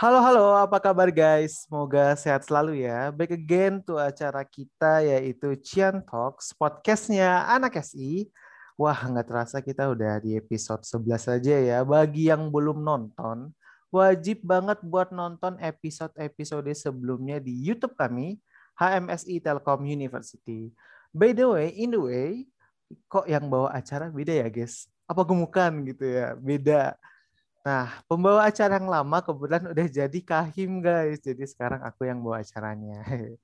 Halo, halo, apa kabar guys? Semoga sehat selalu ya. Back again to acara kita yaitu Cian Talks, podcastnya Anak SI. Wah, nggak terasa kita udah di episode 11 saja ya. Bagi yang belum nonton, wajib banget buat nonton episode-episode sebelumnya di YouTube kami, HMSI Telkom University. By the way, in the way, kok yang bawa acara beda ya guys? Apa gemukan gitu ya? Beda Nah, pembawa acara yang lama kebetulan udah jadi Kahim guys. Jadi sekarang aku yang bawa acaranya.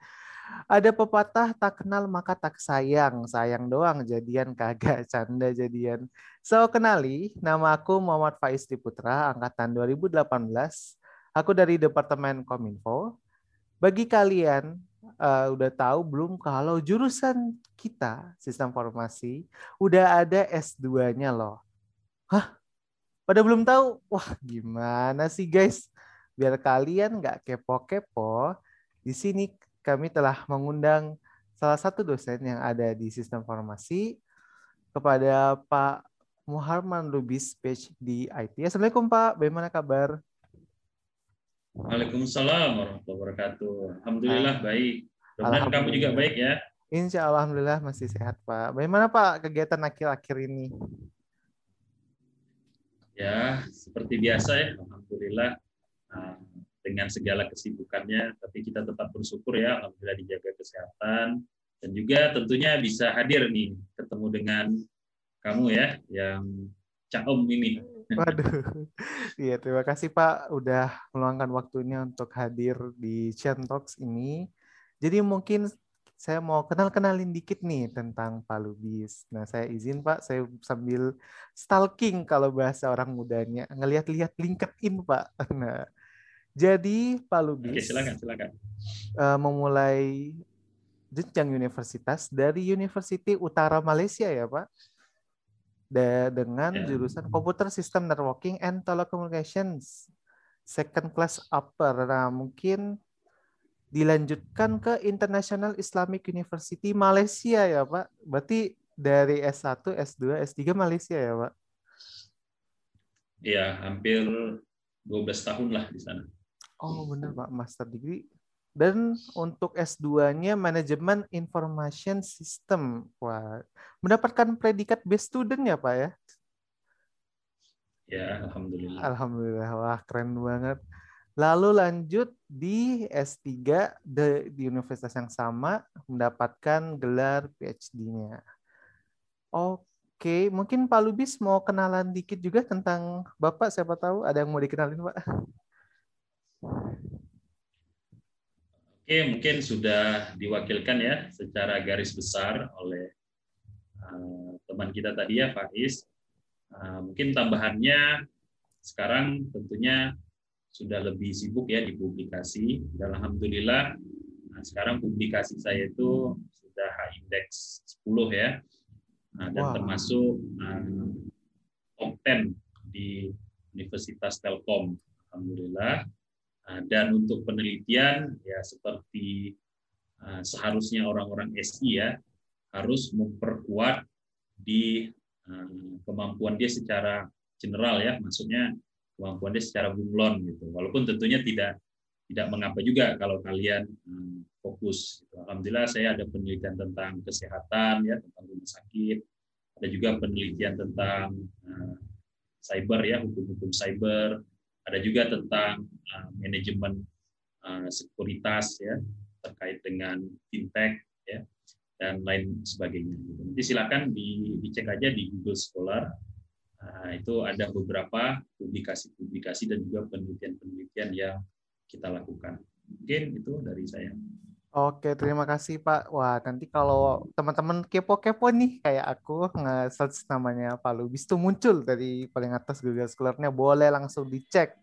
Ada pepatah tak kenal maka tak sayang. Sayang doang jadian kagak canda jadian. So kenali, nama aku Muhammad Faiz Putra, angkatan 2018. Aku dari Departemen Kominfo. Bagi kalian uh, udah tahu belum kalau jurusan kita sistem informasi udah ada S2-nya loh. Hah? Pada belum tahu, wah gimana sih guys? Biar kalian nggak kepo-kepo, di sini kami telah mengundang salah satu dosen yang ada di sistem farmasi kepada Pak Muharman Lubis PhD IT. Assalamualaikum Pak, bagaimana kabar? Waalaikumsalam warahmatullahi wabarakatuh. Alhamdulillah ah. baik. Alhamdulillah. kamu juga baik ya. Insya Allah, Alhamdulillah masih sehat Pak. Bagaimana Pak kegiatan akhir-akhir ini? Ya, seperti biasa ya, alhamdulillah nah, dengan segala kesibukannya, tapi kita tetap bersyukur ya, alhamdulillah dijaga kesehatan dan juga tentunya bisa hadir nih ketemu dengan kamu ya yang caom ini. Waduh, iya terima kasih Pak udah meluangkan waktunya untuk hadir di Chan Talks ini. Jadi mungkin saya mau kenal-kenalin dikit nih tentang Pak Lubis. Nah, saya izin Pak, saya sambil stalking kalau bahasa orang mudanya, ngelihat-lihat LinkedIn Pak. Nah, jadi Pak Lubis Oke, silakan, silakan. Uh, memulai jenjang universitas dari University Utara Malaysia ya Pak. Da dengan ya. jurusan Computer System Networking and Telecommunications second class upper. Nah, mungkin dilanjutkan ke International Islamic University Malaysia ya Pak. Berarti dari S1, S2, S3 Malaysia ya Pak? Iya, hampir 12 tahun lah di sana. Oh benar Pak, Master Degree. Dan untuk S2-nya Manajemen Information System. Wah, mendapatkan predikat best student ya Pak ya? Ya, Alhamdulillah. Alhamdulillah, wah keren banget. Lalu lanjut di S3 di, universitas yang sama mendapatkan gelar PhD-nya. Oke, mungkin Pak Lubis mau kenalan dikit juga tentang Bapak, siapa tahu ada yang mau dikenalin, Pak. Oke, mungkin sudah diwakilkan ya secara garis besar oleh uh, teman kita tadi ya, Faiz. Uh, mungkin tambahannya sekarang tentunya sudah lebih sibuk ya di publikasi. Dan alhamdulillah. Nah, sekarang publikasi saya itu sudah index 10 ya. Nah, dan wow. termasuk uh, top 10 di Universitas Telkom alhamdulillah. Uh, dan untuk penelitian ya seperti uh, seharusnya orang-orang SI ya harus memperkuat di uh, kemampuan dia secara general ya. Maksudnya kemampuan dia secara bunglon gitu. Walaupun tentunya tidak tidak mengapa juga kalau kalian hmm, fokus. Gitu. Alhamdulillah saya ada penelitian tentang kesehatan ya tentang rumah sakit, ada juga penelitian tentang uh, cyber ya hukum-hukum cyber, ada juga tentang uh, manajemen uh, sekuritas ya terkait dengan fintech ya dan lain sebagainya. Gitu. Nanti silakan di, dicek aja di Google Scholar Nah, itu ada beberapa publikasi-publikasi dan juga penelitian-penelitian yang kita lakukan. Mungkin itu dari saya. Oke, terima kasih Pak. Wah, nanti kalau teman-teman kepo-kepo nih kayak aku nge-search namanya Pak Lubis itu muncul dari paling atas Google Scholar-nya, boleh langsung dicek.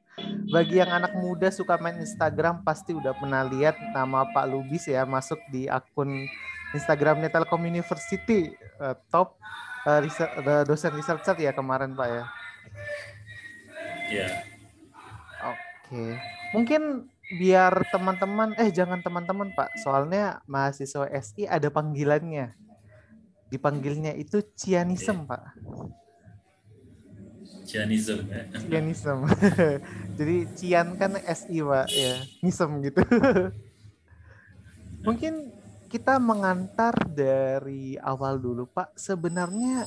Bagi yang anak muda suka main Instagram pasti udah pernah lihat nama Pak Lubis ya masuk di akun Instagramnya Telkom University uh, top uh, research, uh, dosen researcher ya kemarin Pak ya. Iya. Oke. Mungkin biar teman-teman eh jangan teman-teman Pak, soalnya mahasiswa SI ada panggilannya. Dipanggilnya itu cianisem, ya. Pak. Cianism ya. Cianism. Jadi Cian kan SI Pak ya, nisem gitu. Mungkin kita mengantar dari awal dulu Pak. Sebenarnya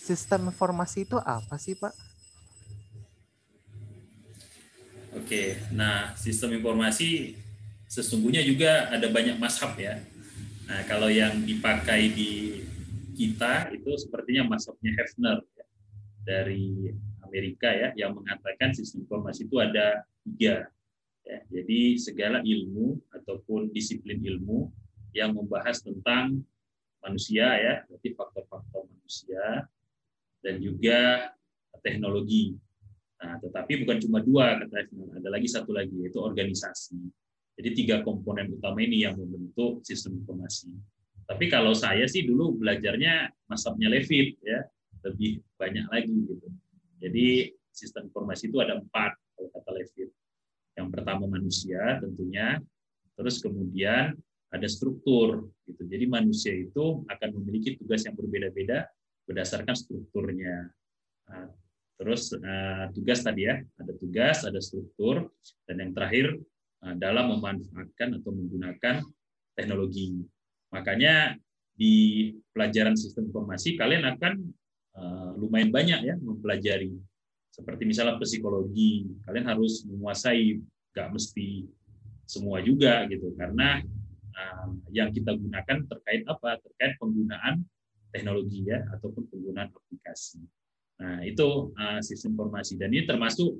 sistem informasi itu apa sih Pak? Oke, nah sistem informasi sesungguhnya juga ada banyak mashab ya. Nah kalau yang dipakai di kita itu sepertinya masabnya Hefner ya, dari Amerika ya yang mengatakan sistem informasi itu ada tiga. Ya, jadi segala ilmu ataupun disiplin ilmu yang membahas tentang manusia ya, berarti faktor-faktor manusia dan juga teknologi Nah, tetapi bukan cuma dua kata ada lagi satu lagi yaitu organisasi. Jadi tiga komponen utama ini yang membentuk sistem informasi. Tapi kalau saya sih dulu belajarnya masabnya Levit ya, lebih banyak lagi gitu. Jadi sistem informasi itu ada empat kalau kata Levit. Yang pertama manusia tentunya, terus kemudian ada struktur gitu. Jadi manusia itu akan memiliki tugas yang berbeda-beda berdasarkan strukturnya. Nah, Terus uh, tugas tadi ya, ada tugas, ada struktur, dan yang terakhir uh, dalam memanfaatkan atau menggunakan teknologi. Makanya di pelajaran sistem informasi kalian akan lumayan banyak ya mempelajari. Seperti misalnya psikologi, kalian harus menguasai, nggak mesti semua juga gitu, karena yang kita gunakan terkait apa? Terkait penggunaan teknologi ya ataupun penggunaan aplikasi. Nah, itu uh, sistem informasi dan ini termasuk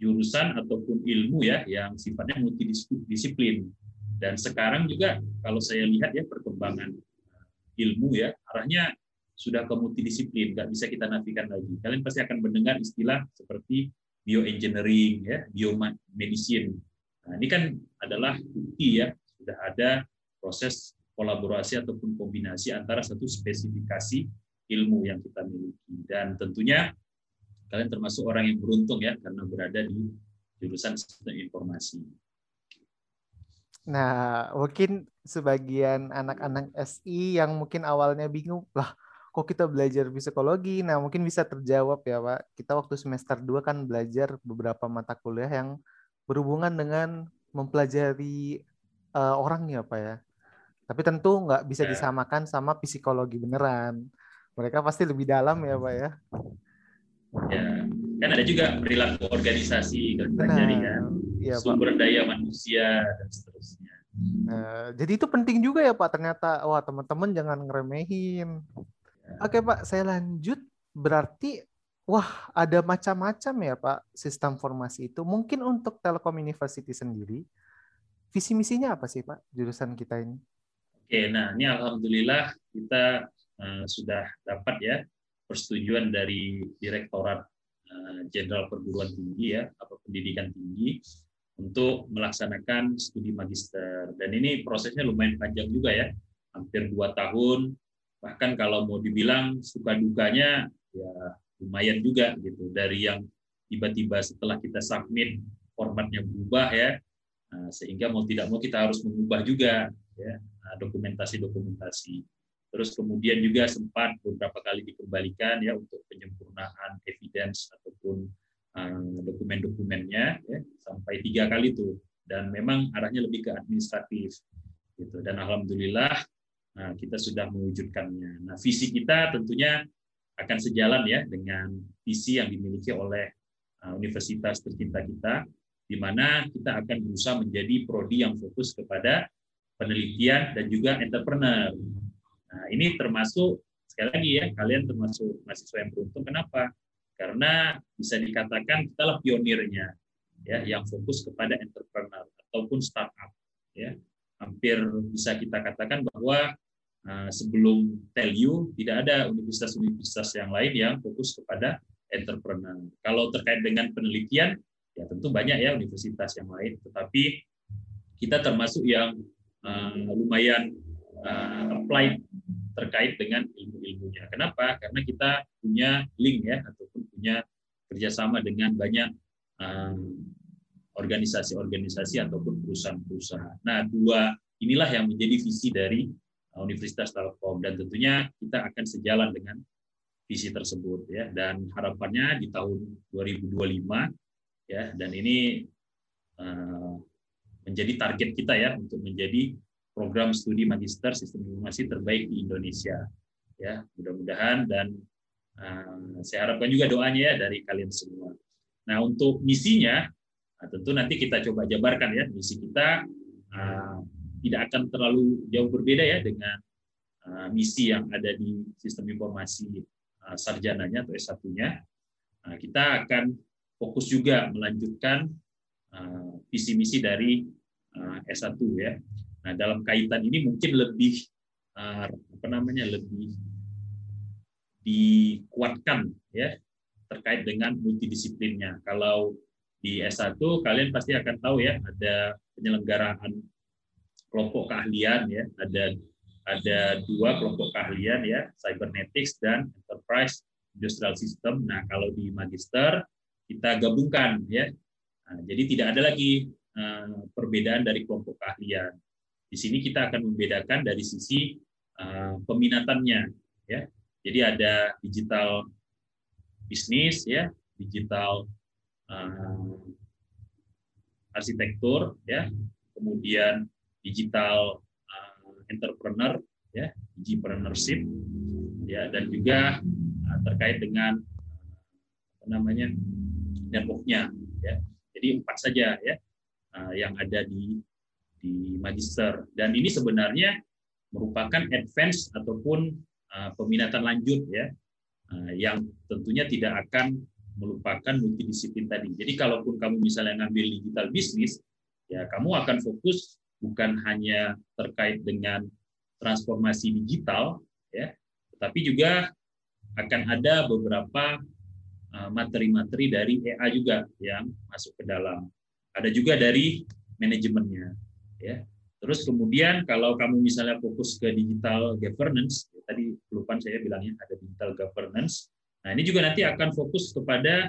jurusan ataupun ilmu ya yang sifatnya multidisiplin. Dan sekarang juga kalau saya lihat ya perkembangan ilmu ya arahnya sudah ke multidisiplin, nggak bisa kita nafikan lagi. Kalian pasti akan mendengar istilah seperti bioengineering, ya, biomedicine. Nah, ini kan adalah bukti ya sudah ada proses kolaborasi ataupun kombinasi antara satu spesifikasi ilmu yang kita miliki. Dan tentunya kalian termasuk orang yang beruntung ya karena berada di jurusan sistem informasi. Nah, mungkin sebagian anak-anak SI yang mungkin awalnya bingung, lah kok kita belajar psikologi? Nah, mungkin bisa terjawab ya, Pak. Kita waktu semester 2 kan belajar beberapa mata kuliah yang berhubungan dengan mempelajari uh, orang ya, Pak ya. Tapi tentu nggak bisa ya. disamakan sama psikologi beneran mereka pasti lebih dalam ya pak ya ya kan ada juga perilaku organisasi kan pelajari kan ya, sumber pak. daya manusia dan seterusnya nah, jadi itu penting juga ya pak ternyata wah teman-teman jangan ngeremehin ya. oke pak saya lanjut berarti wah ada macam-macam ya pak sistem formasi itu mungkin untuk Telkom University sendiri visi misinya apa sih pak jurusan kita ini? Oke nah ini alhamdulillah kita Eh, sudah dapat ya persetujuan dari Direktorat eh, Jenderal Perguruan Tinggi ya atau Pendidikan Tinggi untuk melaksanakan studi magister. Dan ini prosesnya lumayan panjang juga ya hampir dua tahun. Bahkan kalau mau dibilang suka dukanya ya lumayan juga gitu. Dari yang tiba-tiba setelah kita submit formatnya berubah ya sehingga mau tidak mau kita harus mengubah juga ya dokumentasi-dokumentasi. Terus kemudian juga sempat beberapa kali dikembalikan ya untuk penyempurnaan evidence ataupun uh, dokumen-dokumennya ya, sampai tiga kali itu dan memang arahnya lebih ke administratif gitu. Dan alhamdulillah nah, kita sudah mewujudkannya. Nah visi kita tentunya akan sejalan ya dengan visi yang dimiliki oleh uh, universitas tercinta kita di mana kita akan berusaha menjadi prodi yang fokus kepada penelitian dan juga entrepreneur Nah, ini termasuk sekali lagi ya, kalian termasuk mahasiswa yang beruntung. Kenapa? Karena bisa dikatakan kita lah pionirnya, ya, yang fokus kepada entrepreneur ataupun startup. Ya, hampir bisa kita katakan bahwa uh, sebelum Telu tidak ada universitas-universitas yang lain yang fokus kepada entrepreneur. Kalau terkait dengan penelitian, ya tentu banyak ya universitas yang lain, tetapi kita termasuk yang uh, lumayan uh, applied terkait dengan ilmu-ilmunya. Kenapa? Karena kita punya link ya ataupun punya kerjasama dengan banyak organisasi-organisasi ataupun perusahaan-perusahaan. Nah, dua inilah yang menjadi visi dari Universitas Telkom dan tentunya kita akan sejalan dengan visi tersebut ya dan harapannya di tahun 2025 ya. Dan ini uh, menjadi target kita ya untuk menjadi program studi magister sistem informasi terbaik di Indonesia ya. Mudah-mudahan dan uh, saya harapkan juga doanya ya dari kalian semua. Nah untuk misinya nah, tentu nanti kita coba jabarkan ya. Misi kita uh, tidak akan terlalu jauh berbeda ya dengan uh, misi yang ada di sistem informasi uh, sarjananya atau S1-nya. Uh, kita akan fokus juga melanjutkan uh, visi misi dari uh, S1 ya. Nah, dalam kaitan ini mungkin lebih uh, apa namanya lebih dikuatkan ya terkait dengan multidisiplinnya. Kalau di S1 kalian pasti akan tahu ya ada penyelenggaraan kelompok keahlian ya ada ada dua kelompok keahlian ya cybernetics dan enterprise industrial system nah kalau di magister kita gabungkan ya. Nah, jadi tidak ada lagi uh, perbedaan dari kelompok keahlian. Di sini kita akan membedakan dari sisi uh, peminatannya ya. Jadi ada digital bisnis ya digital uh, arsitektur ya. Kemudian digital entrepreneur ya entrepreneurship ya. Dan juga terkait dengan apa namanya networknya ya jadi empat saja ya uh, yang ada di di magister dan ini sebenarnya merupakan advance ataupun uh, peminatan lanjut ya uh, yang tentunya tidak akan melupakan multidisiplin tadi. Jadi kalaupun kamu misalnya ngambil digital bisnis, ya kamu akan fokus bukan hanya terkait dengan transformasi digital ya tetapi juga akan ada beberapa materi-materi dari EA juga yang masuk ke dalam. Ada juga dari manajemennya ya. Terus kemudian kalau kamu misalnya fokus ke digital governance ya, tadi lupa saya bilangnya ada digital governance. Nah ini juga nanti akan fokus kepada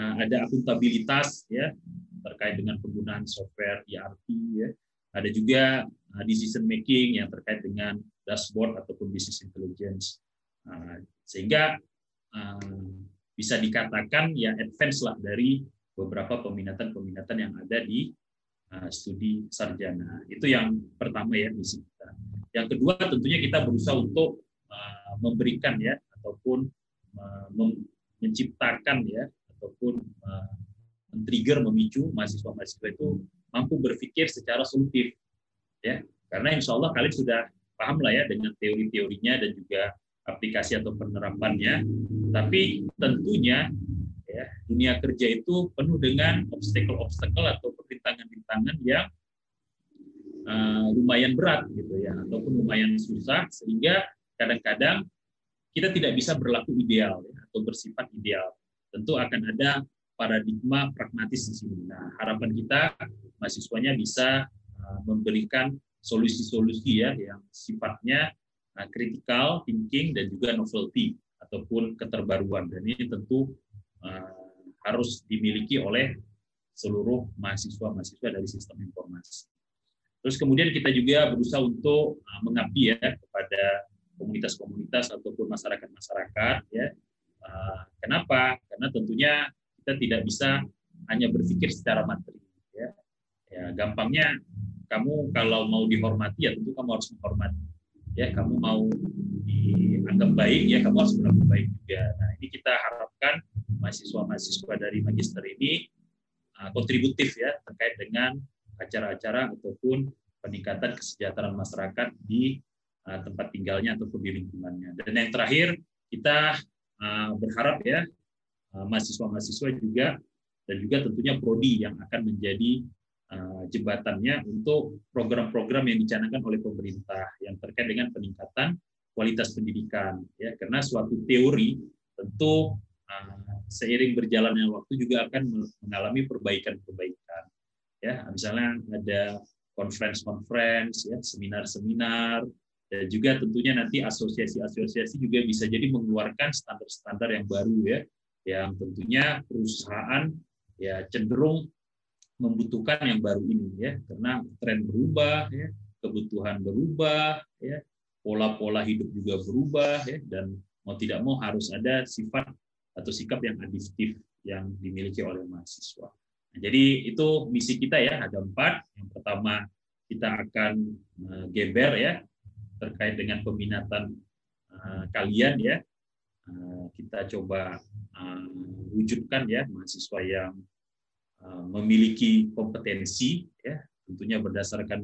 uh, ada akuntabilitas ya terkait dengan penggunaan software ERP ya. Ada juga uh, decision making yang terkait dengan dashboard ataupun business intelligence. Uh, sehingga bisa dikatakan ya advance lah dari beberapa peminatan-peminatan yang ada di studi sarjana. Itu yang pertama ya misi kita. Yang kedua tentunya kita berusaha untuk memberikan ya ataupun menciptakan ya ataupun men-trigger memicu mahasiswa-mahasiswa itu mampu berpikir secara solutif ya karena insya Allah kalian sudah paham lah ya dengan teori-teorinya dan juga aplikasi atau penerapannya tapi tentunya ya dunia kerja itu penuh dengan obstacle-obstacle atau rintangan-rintangan yang uh, lumayan berat gitu ya ataupun lumayan susah sehingga kadang-kadang kita tidak bisa berlaku ideal ya, atau bersifat ideal tentu akan ada paradigma pragmatis di sini. Nah, harapan kita mahasiswanya bisa uh, memberikan solusi-solusi ya yang sifatnya uh, critical thinking dan juga novelty ataupun keterbaruan. Dan ini tentu uh, harus dimiliki oleh seluruh mahasiswa-mahasiswa dari sistem informasi. Terus kemudian kita juga berusaha untuk mengabdi ya kepada komunitas-komunitas ataupun masyarakat-masyarakat ya. Kenapa? Karena tentunya kita tidak bisa hanya berpikir secara materi ya. ya gampangnya kamu kalau mau dihormati ya tentu kamu harus menghormati ya kamu mau dianggap baik ya kamu harus berlaku baik juga. Nah ini kita harapkan mahasiswa-mahasiswa dari magister ini uh, kontributif ya terkait dengan acara-acara ataupun peningkatan kesejahteraan masyarakat di uh, tempat tinggalnya ataupun di lingkungannya. Dan yang terakhir kita uh, berharap ya mahasiswa-mahasiswa juga dan juga tentunya prodi yang akan menjadi jembatannya untuk program-program yang dicanangkan oleh pemerintah yang terkait dengan peningkatan kualitas pendidikan ya. Karena suatu teori tentu eh, seiring berjalannya waktu juga akan mengalami perbaikan-perbaikan ya. Misalnya ada conference-conference ya seminar-seminar dan juga tentunya nanti asosiasi-asosiasi juga bisa jadi mengeluarkan standar-standar yang baru ya yang tentunya perusahaan ya cenderung membutuhkan yang baru ini ya karena tren berubah ya kebutuhan berubah ya pola-pola hidup juga berubah ya dan mau tidak mau harus ada sifat atau sikap yang adiktif yang dimiliki oleh mahasiswa. Nah, jadi itu misi kita ya, ada empat. Yang pertama kita akan uh, geber ya terkait dengan peminatan uh, kalian ya. Uh, kita coba wujudkan ya mahasiswa yang memiliki kompetensi ya, tentunya berdasarkan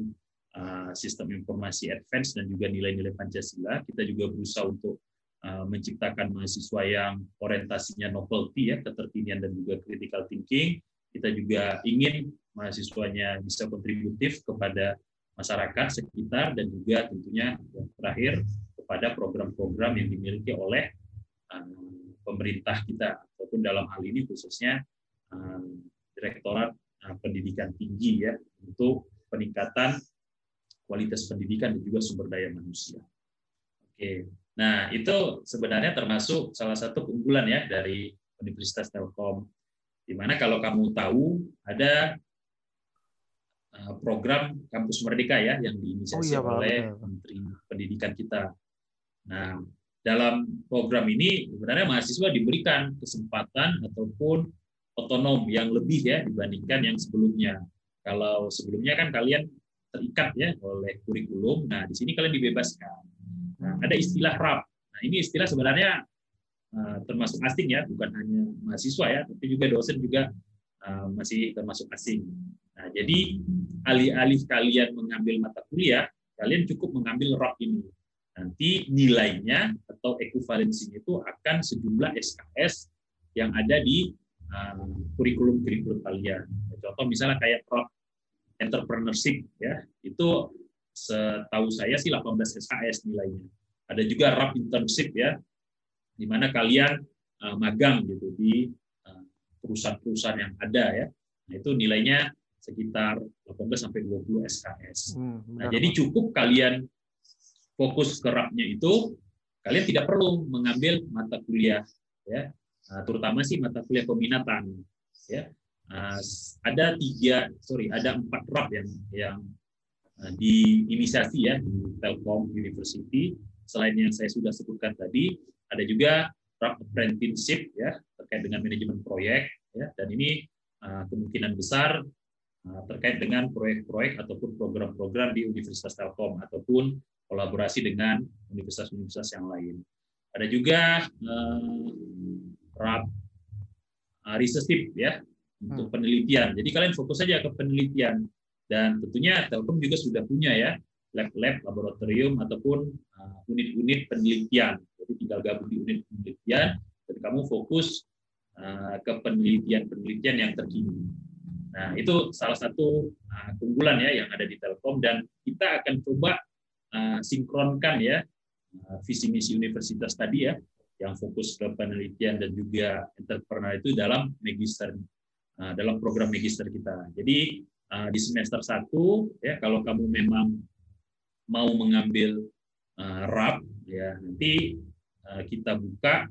uh, sistem informasi advance dan juga nilai-nilai Pancasila. Kita juga berusaha untuk uh, menciptakan mahasiswa yang orientasinya novelty ya, keterkinian dan juga critical thinking. Kita juga ingin mahasiswanya bisa kontributif kepada masyarakat sekitar dan juga tentunya yang terakhir kepada program-program yang dimiliki oleh pemerintah kita ataupun dalam hal ini khususnya Direktorat uh, Pendidikan Tinggi ya untuk peningkatan kualitas pendidikan dan juga sumber daya manusia. Oke, nah itu sebenarnya termasuk salah satu keunggulan ya dari Universitas Telkom. Di mana kalau kamu tahu ada Eh, program Kampus Merdeka ya yang diinisiasi oh, iya, oleh Menteri Pendidikan kita. Nah, dalam program ini sebenarnya mahasiswa diberikan kesempatan ataupun otonom yang lebih ya dibandingkan yang sebelumnya. Kalau sebelumnya kan kalian terikat ya oleh kurikulum, nah di sini kalian dibebaskan. Nah, ada istilah RAP. Nah, ini istilah sebenarnya uh, termasuk asing ya, bukan hanya mahasiswa ya, tapi juga dosen juga uh, masih termasuk asing. Nah, jadi alih-alih kalian mengambil mata kuliah, kalian cukup mengambil ROP ini. Nanti nilainya atau ekuivalensinya itu akan sejumlah SKS yang ada di kurikulum-kurikulum kalian. Contoh misalnya kayak ROP entrepreneurship ya, itu setahu saya sih 18 SKS nilainya. Ada juga ROP internship ya, di mana kalian magang gitu di perusahaan-perusahaan yang ada ya. Nah, itu nilainya sekitar 18 sampai 20 SKS. Hmm, nah, jadi cukup kalian fokus ke rapnya itu, kalian tidak perlu mengambil mata kuliah ya, terutama sih mata kuliah peminatan ya. Nah, ada tiga, sorry, ada empat rap yang yang uh, diinisiasi ya di Telkom University. Selain yang saya sudah sebutkan tadi, ada juga rap apprenticeship ya terkait dengan manajemen proyek ya dan ini kemungkinan besar terkait dengan proyek-proyek ataupun program-program di Universitas Telkom ataupun kolaborasi dengan universitas-universitas yang lain. Ada juga RAP uh, research ya untuk hmm. penelitian. Jadi kalian fokus saja ke penelitian dan tentunya Telkom juga sudah punya ya lab-lab, laboratorium ataupun uh, unit-unit uh, penelitian. Jadi tinggal gabung di unit penelitian dan kamu fokus uh, ke penelitian-penelitian yang terkini. Nah, itu salah satu uh, keunggulan ya yang ada di Telkom dan kita akan coba uh, sinkronkan ya visi misi universitas tadi ya yang fokus ke penelitian dan juga entrepreneur itu dalam magister uh, dalam program magister kita. Jadi uh, di semester satu ya kalau kamu memang mau mengambil uh, RAP ya nanti kita buka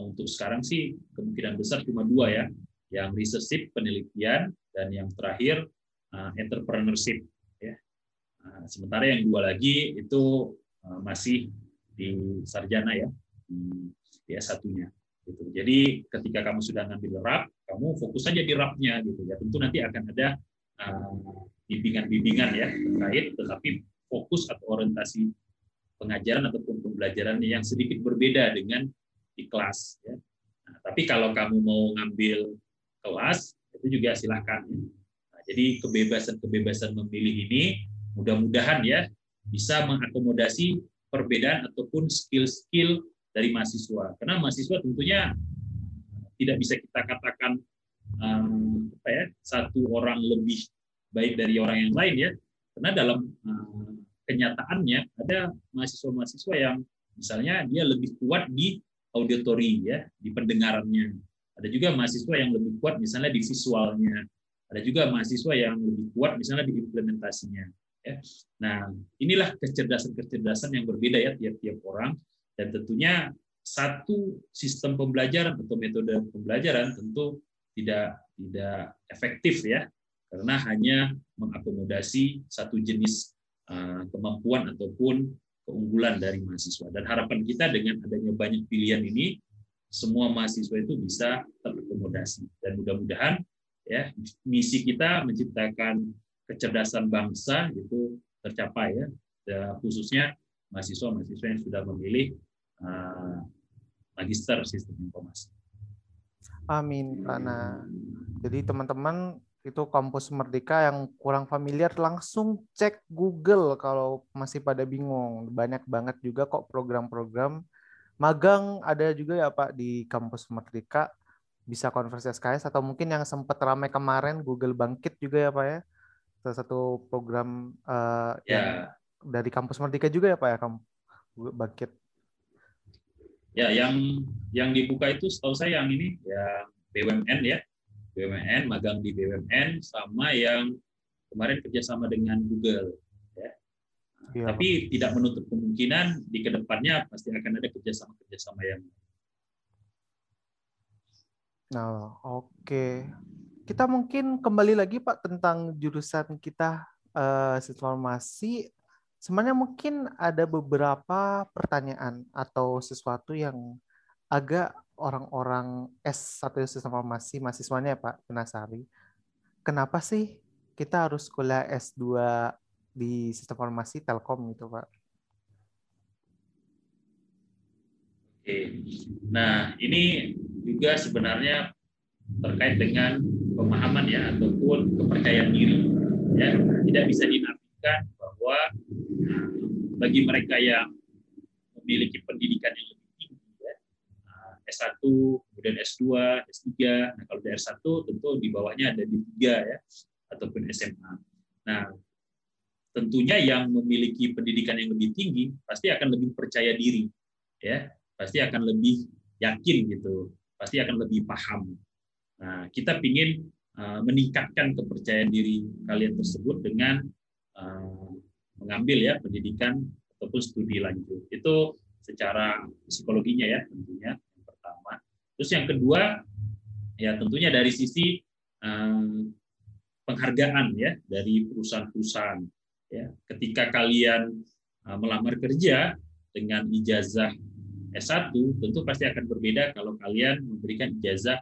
untuk sekarang sih kemungkinan besar cuma dua ya yang research penelitian dan yang terakhir entrepreneurship ya. Sementara yang dua lagi itu masih di sarjana ya di S1-nya gitu. Jadi ketika kamu sudah ngambil RAP, kamu fokus saja di RAP-nya gitu ya. Tentu nanti akan ada bimbingan-bimbingan uh, ya terkait tetapi fokus atau orientasi pengajaran ataupun pembelajaran yang sedikit berbeda dengan di kelas ya. Nah, tapi kalau kamu mau ngambil kelas itu juga silahkan. Nah, jadi kebebasan-kebebasan memilih ini mudah-mudahan ya bisa mengakomodasi perbedaan ataupun skill-skill dari mahasiswa. Karena mahasiswa tentunya tidak bisa kita katakan um, apa ya satu orang lebih baik dari orang yang lain ya. Karena dalam um, kenyataannya ada mahasiswa-mahasiswa yang misalnya dia lebih kuat di auditori ya, di pendengarannya ada juga mahasiswa yang lebih kuat misalnya di visualnya. Ada juga mahasiswa yang lebih kuat misalnya di implementasinya. Ya. Nah, inilah kecerdasan-kecerdasan yang berbeda ya tiap-tiap orang dan tentunya satu sistem pembelajaran atau metode pembelajaran tentu tidak tidak efektif ya karena hanya mengakomodasi satu jenis uh, kemampuan ataupun keunggulan dari mahasiswa. Dan harapan kita dengan adanya banyak pilihan ini, semua mahasiswa itu bisa terakomodasi. Dan mudah-mudahan ya misi kita menciptakan kecerdasan bangsa itu tercapai ya, khususnya mahasiswa-mahasiswa yang sudah memilih uh, magister sistem informasi. Amin, Pak. Nah, jadi teman-teman itu kampus Merdeka yang kurang familiar langsung cek Google kalau masih pada bingung. Banyak banget juga kok program-program magang ada juga ya Pak di kampus Merdeka bisa konversi SKS atau mungkin yang sempat ramai kemarin Google Bangkit juga ya Pak ya. Salah satu program uh, ya. yang dari kampus Merdeka juga ya Pak ya kamu Bangkit. Ya, yang yang dibuka itu setahu saya yang ini ya BUMN ya BUMN, magang di BUMN, sama yang kemarin kerjasama dengan Google. Ya. Ya. Tapi tidak menutup kemungkinan di ke depannya pasti akan ada kerjasama-kerjasama yang Nah, oke. Okay. Kita mungkin kembali lagi Pak tentang jurusan kita uh, informasi. Sebenarnya mungkin ada beberapa pertanyaan atau sesuatu yang agak orang-orang S1 sistem informasi mahasiswanya Pak Penasari, kenapa sih kita harus kuliah S2 di sistem informasi Telkom gitu Pak? Oke, nah ini juga sebenarnya terkait dengan pemahaman ya ataupun kepercayaan diri ya. Tidak bisa dinafikan bahwa bagi mereka yang memiliki pendidikan yang S1, kemudian S2, S3. Nah, kalau di S1 tentu di bawahnya ada di 3 ya ataupun SMA. Nah, tentunya yang memiliki pendidikan yang lebih tinggi pasti akan lebih percaya diri ya, pasti akan lebih yakin gitu, pasti akan lebih paham. Nah, kita ingin uh, meningkatkan kepercayaan diri kalian tersebut dengan mengambil ya pendidikan ataupun studi lanjut. Itu secara psikologinya ya tentunya Terus yang kedua, ya tentunya dari sisi um, penghargaan ya dari perusahaan-perusahaan. Ya, ketika kalian uh, melamar kerja dengan ijazah S1, tentu pasti akan berbeda kalau kalian memberikan ijazah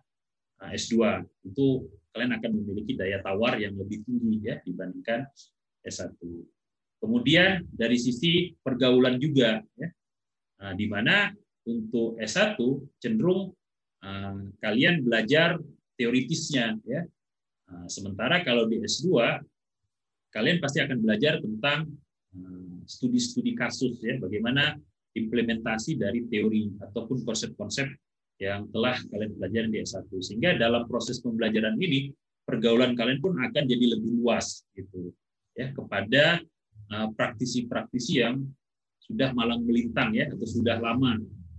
uh, S2. Tentu kalian akan memiliki daya tawar yang lebih tinggi ya dibandingkan S1. Kemudian dari sisi pergaulan juga ya. Nah, di mana untuk S1 cenderung Eh, kalian belajar teoritisnya ya. Eh, sementara kalau di S2 kalian pasti akan belajar tentang eh, studi-studi kasus ya, bagaimana implementasi dari teori ataupun konsep-konsep yang telah kalian pelajari di S1. Sehingga dalam proses pembelajaran ini pergaulan kalian pun akan jadi lebih luas gitu ya kepada praktisi-praktisi yang sudah malang melintang ya atau sudah lama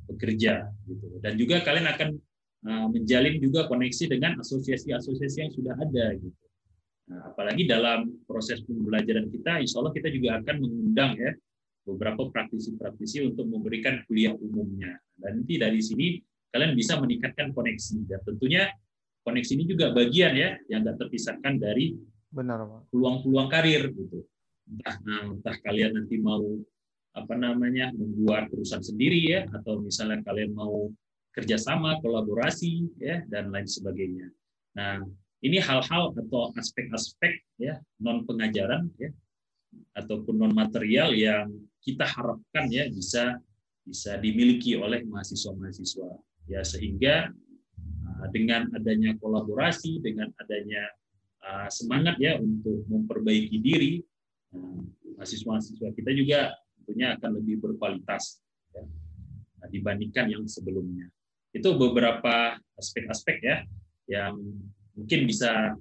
bekerja gitu. Dan juga kalian akan Eh, menjalin juga koneksi dengan asosiasi-asosiasi yang sudah ada gitu. Nah, apalagi dalam proses pembelajaran kita, insya Allah kita juga akan mengundang ya beberapa praktisi-praktisi untuk memberikan kuliah umumnya. Dan nanti dari sini kalian bisa meningkatkan koneksi. Dan tentunya koneksi ini juga bagian ya yang tidak terpisahkan dari peluang-peluang karir gitu. Entah, nah, entah kalian nanti mau apa namanya membuat perusahaan sendiri ya atau misalnya kalian mau kerjasama, kolaborasi, ya dan lain sebagainya. Nah, ini hal-hal atau aspek-aspek ya non pengajaran ya ataupun non material yang kita harapkan ya bisa bisa dimiliki oleh mahasiswa-mahasiswa ya sehingga uh, dengan adanya kolaborasi dengan adanya uh, semangat ya untuk memperbaiki diri uh, mahasiswa-mahasiswa kita juga tentunya akan lebih berkualitas ya, dibandingkan yang sebelumnya. Itu beberapa aspek-aspek ya yang mungkin bisa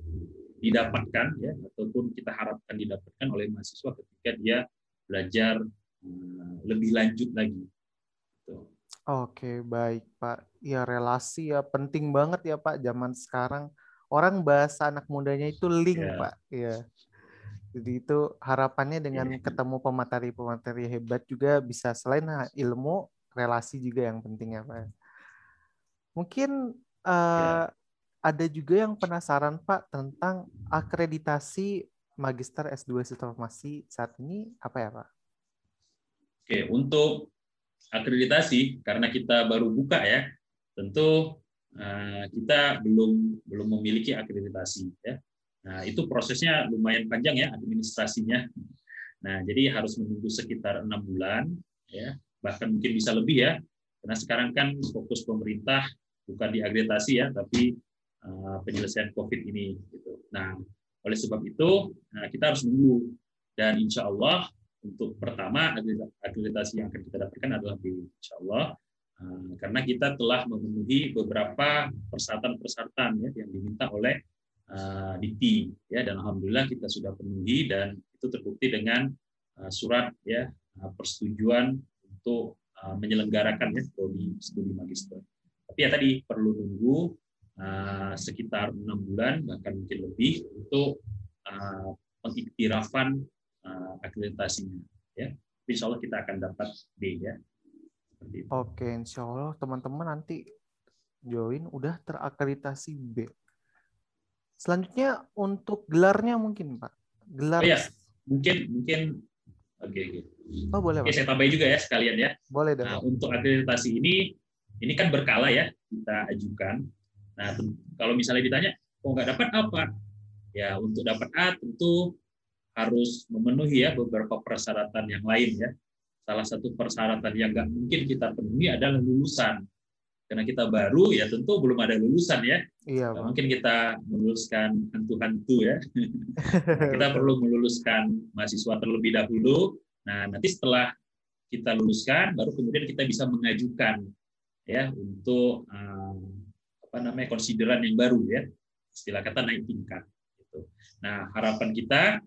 didapatkan ya ataupun kita harapkan didapatkan oleh mahasiswa ketika dia belajar eh, lebih lanjut lagi. Oke, baik Pak. Ya relasi ya penting banget ya Pak zaman sekarang. Orang bahasa anak mudanya itu link ya. Pak. Ya. Jadi itu harapannya dengan ya. ketemu pemateri-pemateri hebat juga bisa selain ilmu, relasi juga yang penting ya Pak. Mungkin uh, ada juga yang penasaran Pak tentang akreditasi Magister S2 Sistem Informasi saat ini apa ya Pak? Oke, untuk akreditasi karena kita baru buka ya, tentu kita belum belum memiliki akreditasi ya. Nah, itu prosesnya lumayan panjang ya administrasinya. Nah, jadi harus menunggu sekitar enam bulan ya, bahkan mungkin bisa lebih ya. Karena sekarang kan fokus pemerintah bukan di akreditasi ya, tapi uh, penyelesaian COVID ini gitu. Nah, oleh sebab itu nah, kita harus menunggu dan insya Allah untuk pertama akreditasi yang akan kita dapatkan adalah B, insya Allah eh, karena kita telah memenuhi beberapa persyaratan-persyaratan ya, yang diminta oleh uh, DITI ya. Dan alhamdulillah kita sudah penuhi dan itu terbukti dengan uh, surat ya persetujuan untuk uh, menyelenggarakan ya prodi studi magister. Tapi ya tadi perlu nunggu uh, sekitar enam bulan bahkan mungkin lebih untuk uh, pengiktirafan uh, akreditasinya ya. Insya Allah kita akan dapat B ya oke insya Allah teman-teman nanti join udah terakreditasi B. Selanjutnya untuk gelarnya mungkin Pak? Gelar oh, ya mungkin mungkin. Oke okay, okay. oh boleh oke okay, saya tambahin juga ya sekalian ya. Boleh dong. Nah, untuk akreditasi ini ini kan berkala ya kita ajukan. Nah kalau misalnya ditanya kok nggak dapat apa? Ya untuk dapat A tentu harus memenuhi ya beberapa persyaratan yang lain ya. Salah satu persyaratan yang nggak mungkin kita penuhi adalah lulusan. Karena kita baru ya tentu belum ada lulusan ya. Iya, Bang. mungkin kita meluluskan hantu-hantu ya. kita perlu meluluskan mahasiswa terlebih dahulu. Nah, nanti setelah kita luluskan baru kemudian kita bisa mengajukan ya untuk um, apa namanya konsideran yang baru ya. Istilah kata naik tingkat gitu. Nah, harapan kita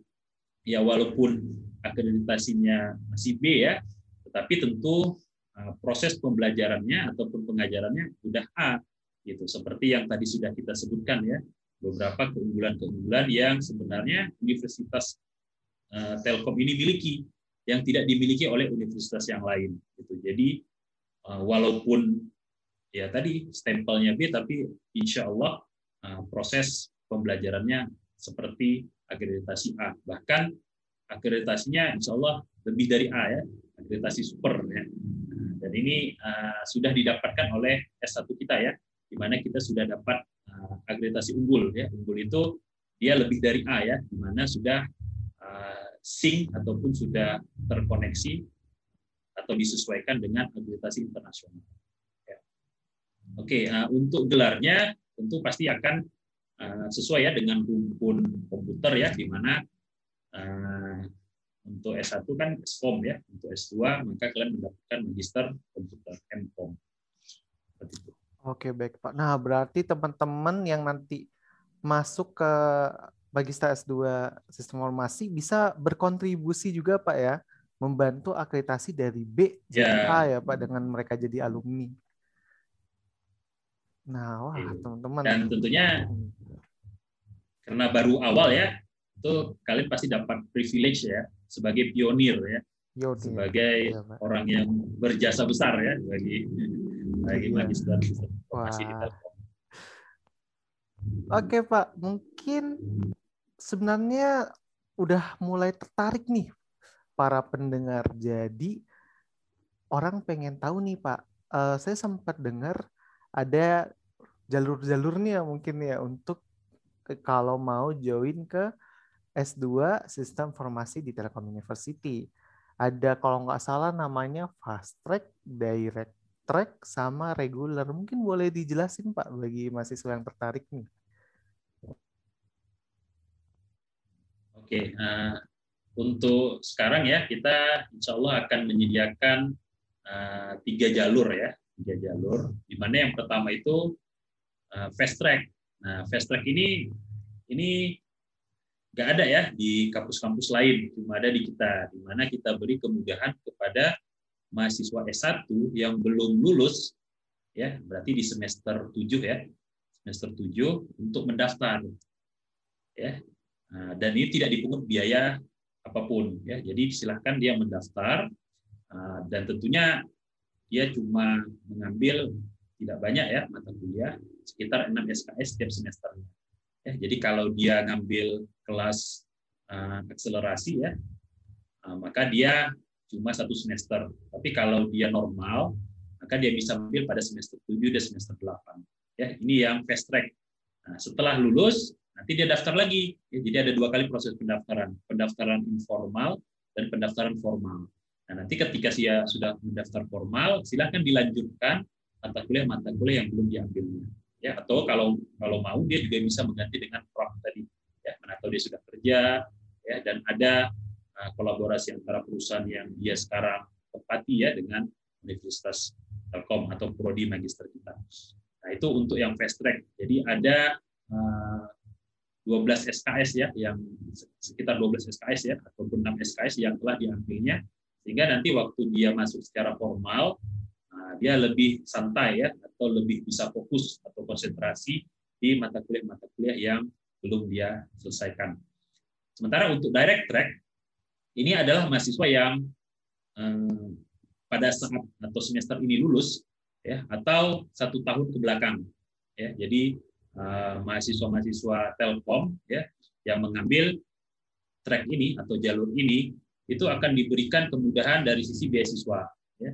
ya walaupun akreditasinya masih B ya, tetapi tentu uh, proses pembelajarannya ataupun pengajarannya sudah A gitu. Seperti yang tadi sudah kita sebutkan ya, beberapa keunggulan-keunggulan yang sebenarnya Universitas uh, Telkom ini miliki yang tidak dimiliki oleh universitas yang lain gitu. Jadi uh, walaupun ya tadi stempelnya B tapi insya Allah proses pembelajarannya seperti akreditasi A. Bahkan akreditasinya insya Allah lebih dari A ya, akreditasi super ya. Dan ini uh, sudah didapatkan oleh S1 kita ya, di mana kita sudah dapat uh, akreditasi unggul ya. Unggul itu dia lebih dari A ya, di mana sudah uh, sync ataupun sudah terkoneksi atau disesuaikan dengan akreditasi internasional. Ya. Oke, uh, untuk gelarnya tentu pasti akan Eh, sesuai ya dengan rumpun komputer ya di mana uh, untuk S1 kan SCOM ya, untuk S2 maka kalian mendapatkan magister komputer MCOM. Oke, baik Pak. Nah, berarti teman-teman yang nanti masuk ke Magister S2 Sistem Informasi bisa berkontribusi juga Pak ya, membantu akreditasi dari B jadi ya. A ya Pak dengan mereka jadi alumni. Nah, wah teman-teman. Dan tentunya karena baru awal ya, itu kalian pasti dapat privilege ya sebagai pionir ya, Yodi. sebagai ya, orang yang berjasa besar ya bagi bagi ya. magister Oke Pak, mungkin sebenarnya udah mulai tertarik nih para pendengar. Jadi orang pengen tahu nih Pak, uh, saya sempat dengar ada jalur-jalurnya mungkin ya untuk kalau mau join ke S2 Sistem Formasi di Telkom University. Ada kalau nggak salah namanya Fast Track, Direct Track, sama Regular. Mungkin boleh dijelasin Pak bagi mahasiswa yang tertarik nih. Oke, uh, untuk sekarang ya kita insya Allah akan menyediakan uh, tiga jalur ya, tiga jalur. Di mana yang pertama itu uh, fast track. Nah, fast track ini ini nggak ada ya di kampus-kampus lain, cuma ada di kita, di mana kita beri kemudahan kepada mahasiswa S1 yang belum lulus, ya berarti di semester 7 ya, semester 7 untuk mendaftar, ya. Nah, dan ini tidak dipungut biaya apa pun, ya. Jadi silahkan dia mendaftar, ah, dan tentunya dia cuma mengambil tidak banyak ya mata kuliah, sekitar 6 SKS setiap semesternya. Ya, jadi kalau dia ngambil kelas uh, akselerasi ya, uh, maka dia cuma satu semester. Tapi kalau dia normal, maka dia bisa ambil pada semester 7 dan semester 8. Ya, ini yang fast track. Nah, setelah lulus, nanti dia daftar lagi. Ya, jadi ada dua kali proses pendaftaran, pendaftaran informal dan pendaftaran formal. Nah, nanti ketika dia sudah mendaftar formal, silahkan dilanjutkan mata kuliah mata kuliah yang belum diambilnya. Ya, atau kalau kalau mau dia juga bisa mengganti dengan prop tadi. Ya, mana tahu dia sudah kerja, ya, dan ada uh, kolaborasi antara perusahaan yang dia sekarang tempati ya dengan Universitas Telkom atau prodi magister kita. Nah, itu untuk yang fast track. Jadi ada uh, 12 SKS ya yang sekitar 12 SKS ya ataupun 6 SKS yang telah diambilnya sehingga nanti waktu dia masuk secara formal dia lebih santai ya atau lebih bisa fokus atau konsentrasi di mata kuliah mata kuliah yang belum dia selesaikan. Sementara untuk direct track ini adalah mahasiswa yang eh, pada saat atau semester ini lulus ya atau satu tahun ke belakang ya jadi eh, mahasiswa-mahasiswa Telkom ya yang mengambil track ini atau jalur ini itu akan diberikan kemudahan dari sisi beasiswa ya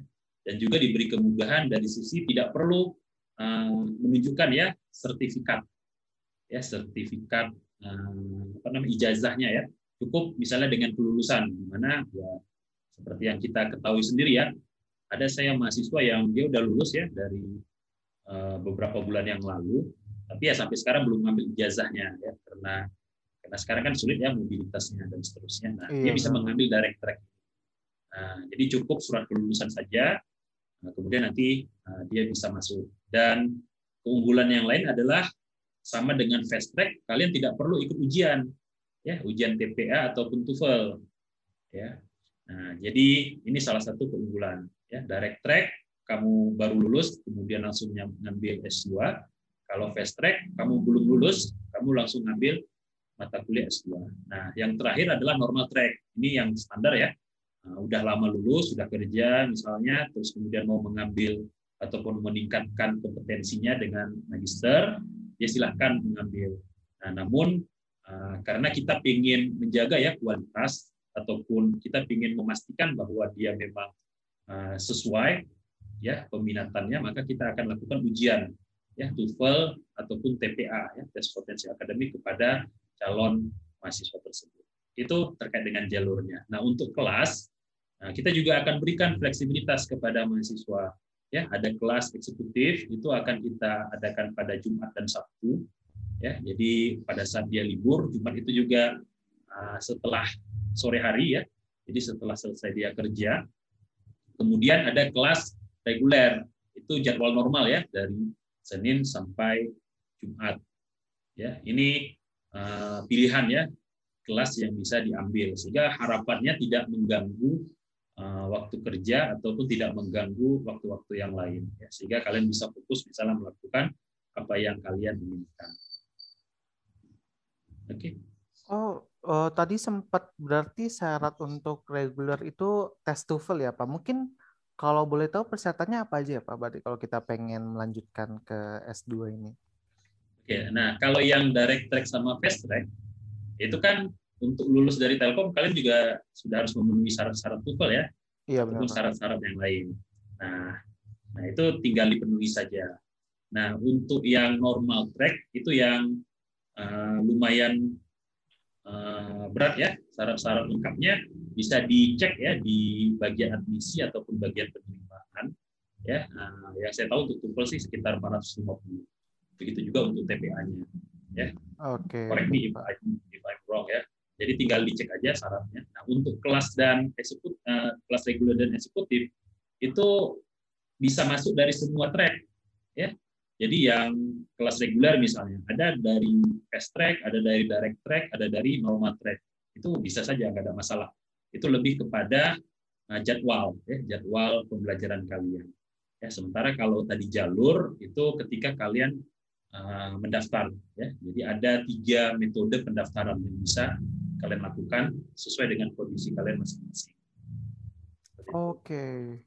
dan juga diberi kemudahan dari sisi tidak perlu uh, menunjukkan ya sertifikat. Ya sertifikat uh, apa namanya ijazahnya ya. Cukup misalnya dengan kelulusan mana ya seperti yang kita ketahui sendiri ya ada saya mahasiswa yang dia udah lulus ya dari uh, beberapa bulan yang lalu tapi ya sampai sekarang belum ngambil ijazahnya ya karena karena sekarang kan sulit ya mobilitasnya dan seterusnya. Nah iya, dia bisa mengambil direct track. Nah, jadi cukup surat kelulusan saja nah, kemudian nanti uh, dia bisa masuk. Dan keunggulan yang lain adalah sama dengan fast track kalian tidak perlu ikut ujian ya ujian TPA ataupun TOEFL ya. Nah jadi ini salah satu keunggulan ya. Direct track kamu baru lulus kemudian langsung ngambil S2 kalau fast track kamu belum lulus kamu langsung ngambil mata kuliah S2 nah yang terakhir adalah normal track. Ini yang standar ya udah lama lulus sudah kerja misalnya terus kemudian mau mengambil ataupun meningkatkan kompetensinya dengan magister ya silahkan mengambil. Nah namun Ah, karena kita ingin menjaga ya kualitas ataupun kita ingin memastikan bahwa dia memang ah, sesuai ya peminatannya maka kita akan lakukan ujian ya TOEFL ataupun TPA ya tes potensi akademik kepada calon mahasiswa tersebut. Itu terkait dengan jalurnya. Nah untuk kelas nah, kita juga akan berikan fleksibilitas kepada mahasiswa ya. Ada kelas eksekutif itu akan kita adakan pada Jumat dan Sabtu ya. Jadi pada saat dia libur Jumat itu juga uh, setelah sore hari ya. Jadi setelah selesai dia kerja. Kemudian ada kelas reguler itu jadwal normal ya dari Senin sampai Jumat ya. Ini uh, pilihan ya kelas yang bisa diambil sehingga harapannya tidak mengganggu waktu kerja ataupun tidak mengganggu waktu-waktu yang lain ya sehingga kalian bisa fokus misalnya melakukan apa yang kalian inginkan. Oke. Okay. Oh, oh, tadi sempat berarti syarat untuk reguler itu tes TOEFL ya Pak. Mungkin kalau boleh tahu persyaratannya apa aja ya Pak? Berarti kalau kita pengen melanjutkan ke S2 ini. Oke, nah kalau yang direct track sama fast track itu kan untuk lulus dari Telkom kalian juga sudah harus memenuhi syarat-syarat TOEFL ya. Iya benar. Syarat-syarat yang lain. Nah, nah itu tinggal dipenuhi saja. Nah, untuk yang normal track itu yang uh, lumayan uh, berat ya syarat-syarat lengkapnya bisa dicek ya di bagian admisi ataupun bagian penerimaan ya uh, yang saya tahu untuk tumpel sih sekitar 450 begitu juga untuk TPA-nya ya oke okay. correct me if, I, if I'm wrong ya jadi tinggal dicek aja syaratnya nah untuk kelas dan eksekut uh, kelas reguler dan eksekutif itu bisa masuk dari semua track ya jadi yang kelas reguler misalnya, ada dari fast track, ada dari direct track, ada dari normal track. Itu bisa saja, nggak ada masalah. Itu lebih kepada uh, jadwal, ya, jadwal pembelajaran kalian. Ya, sementara kalau tadi jalur itu ketika kalian uh, mendaftar, ya. Jadi ada tiga metode pendaftaran yang bisa kalian lakukan sesuai dengan kondisi kalian masing-masing. Oke.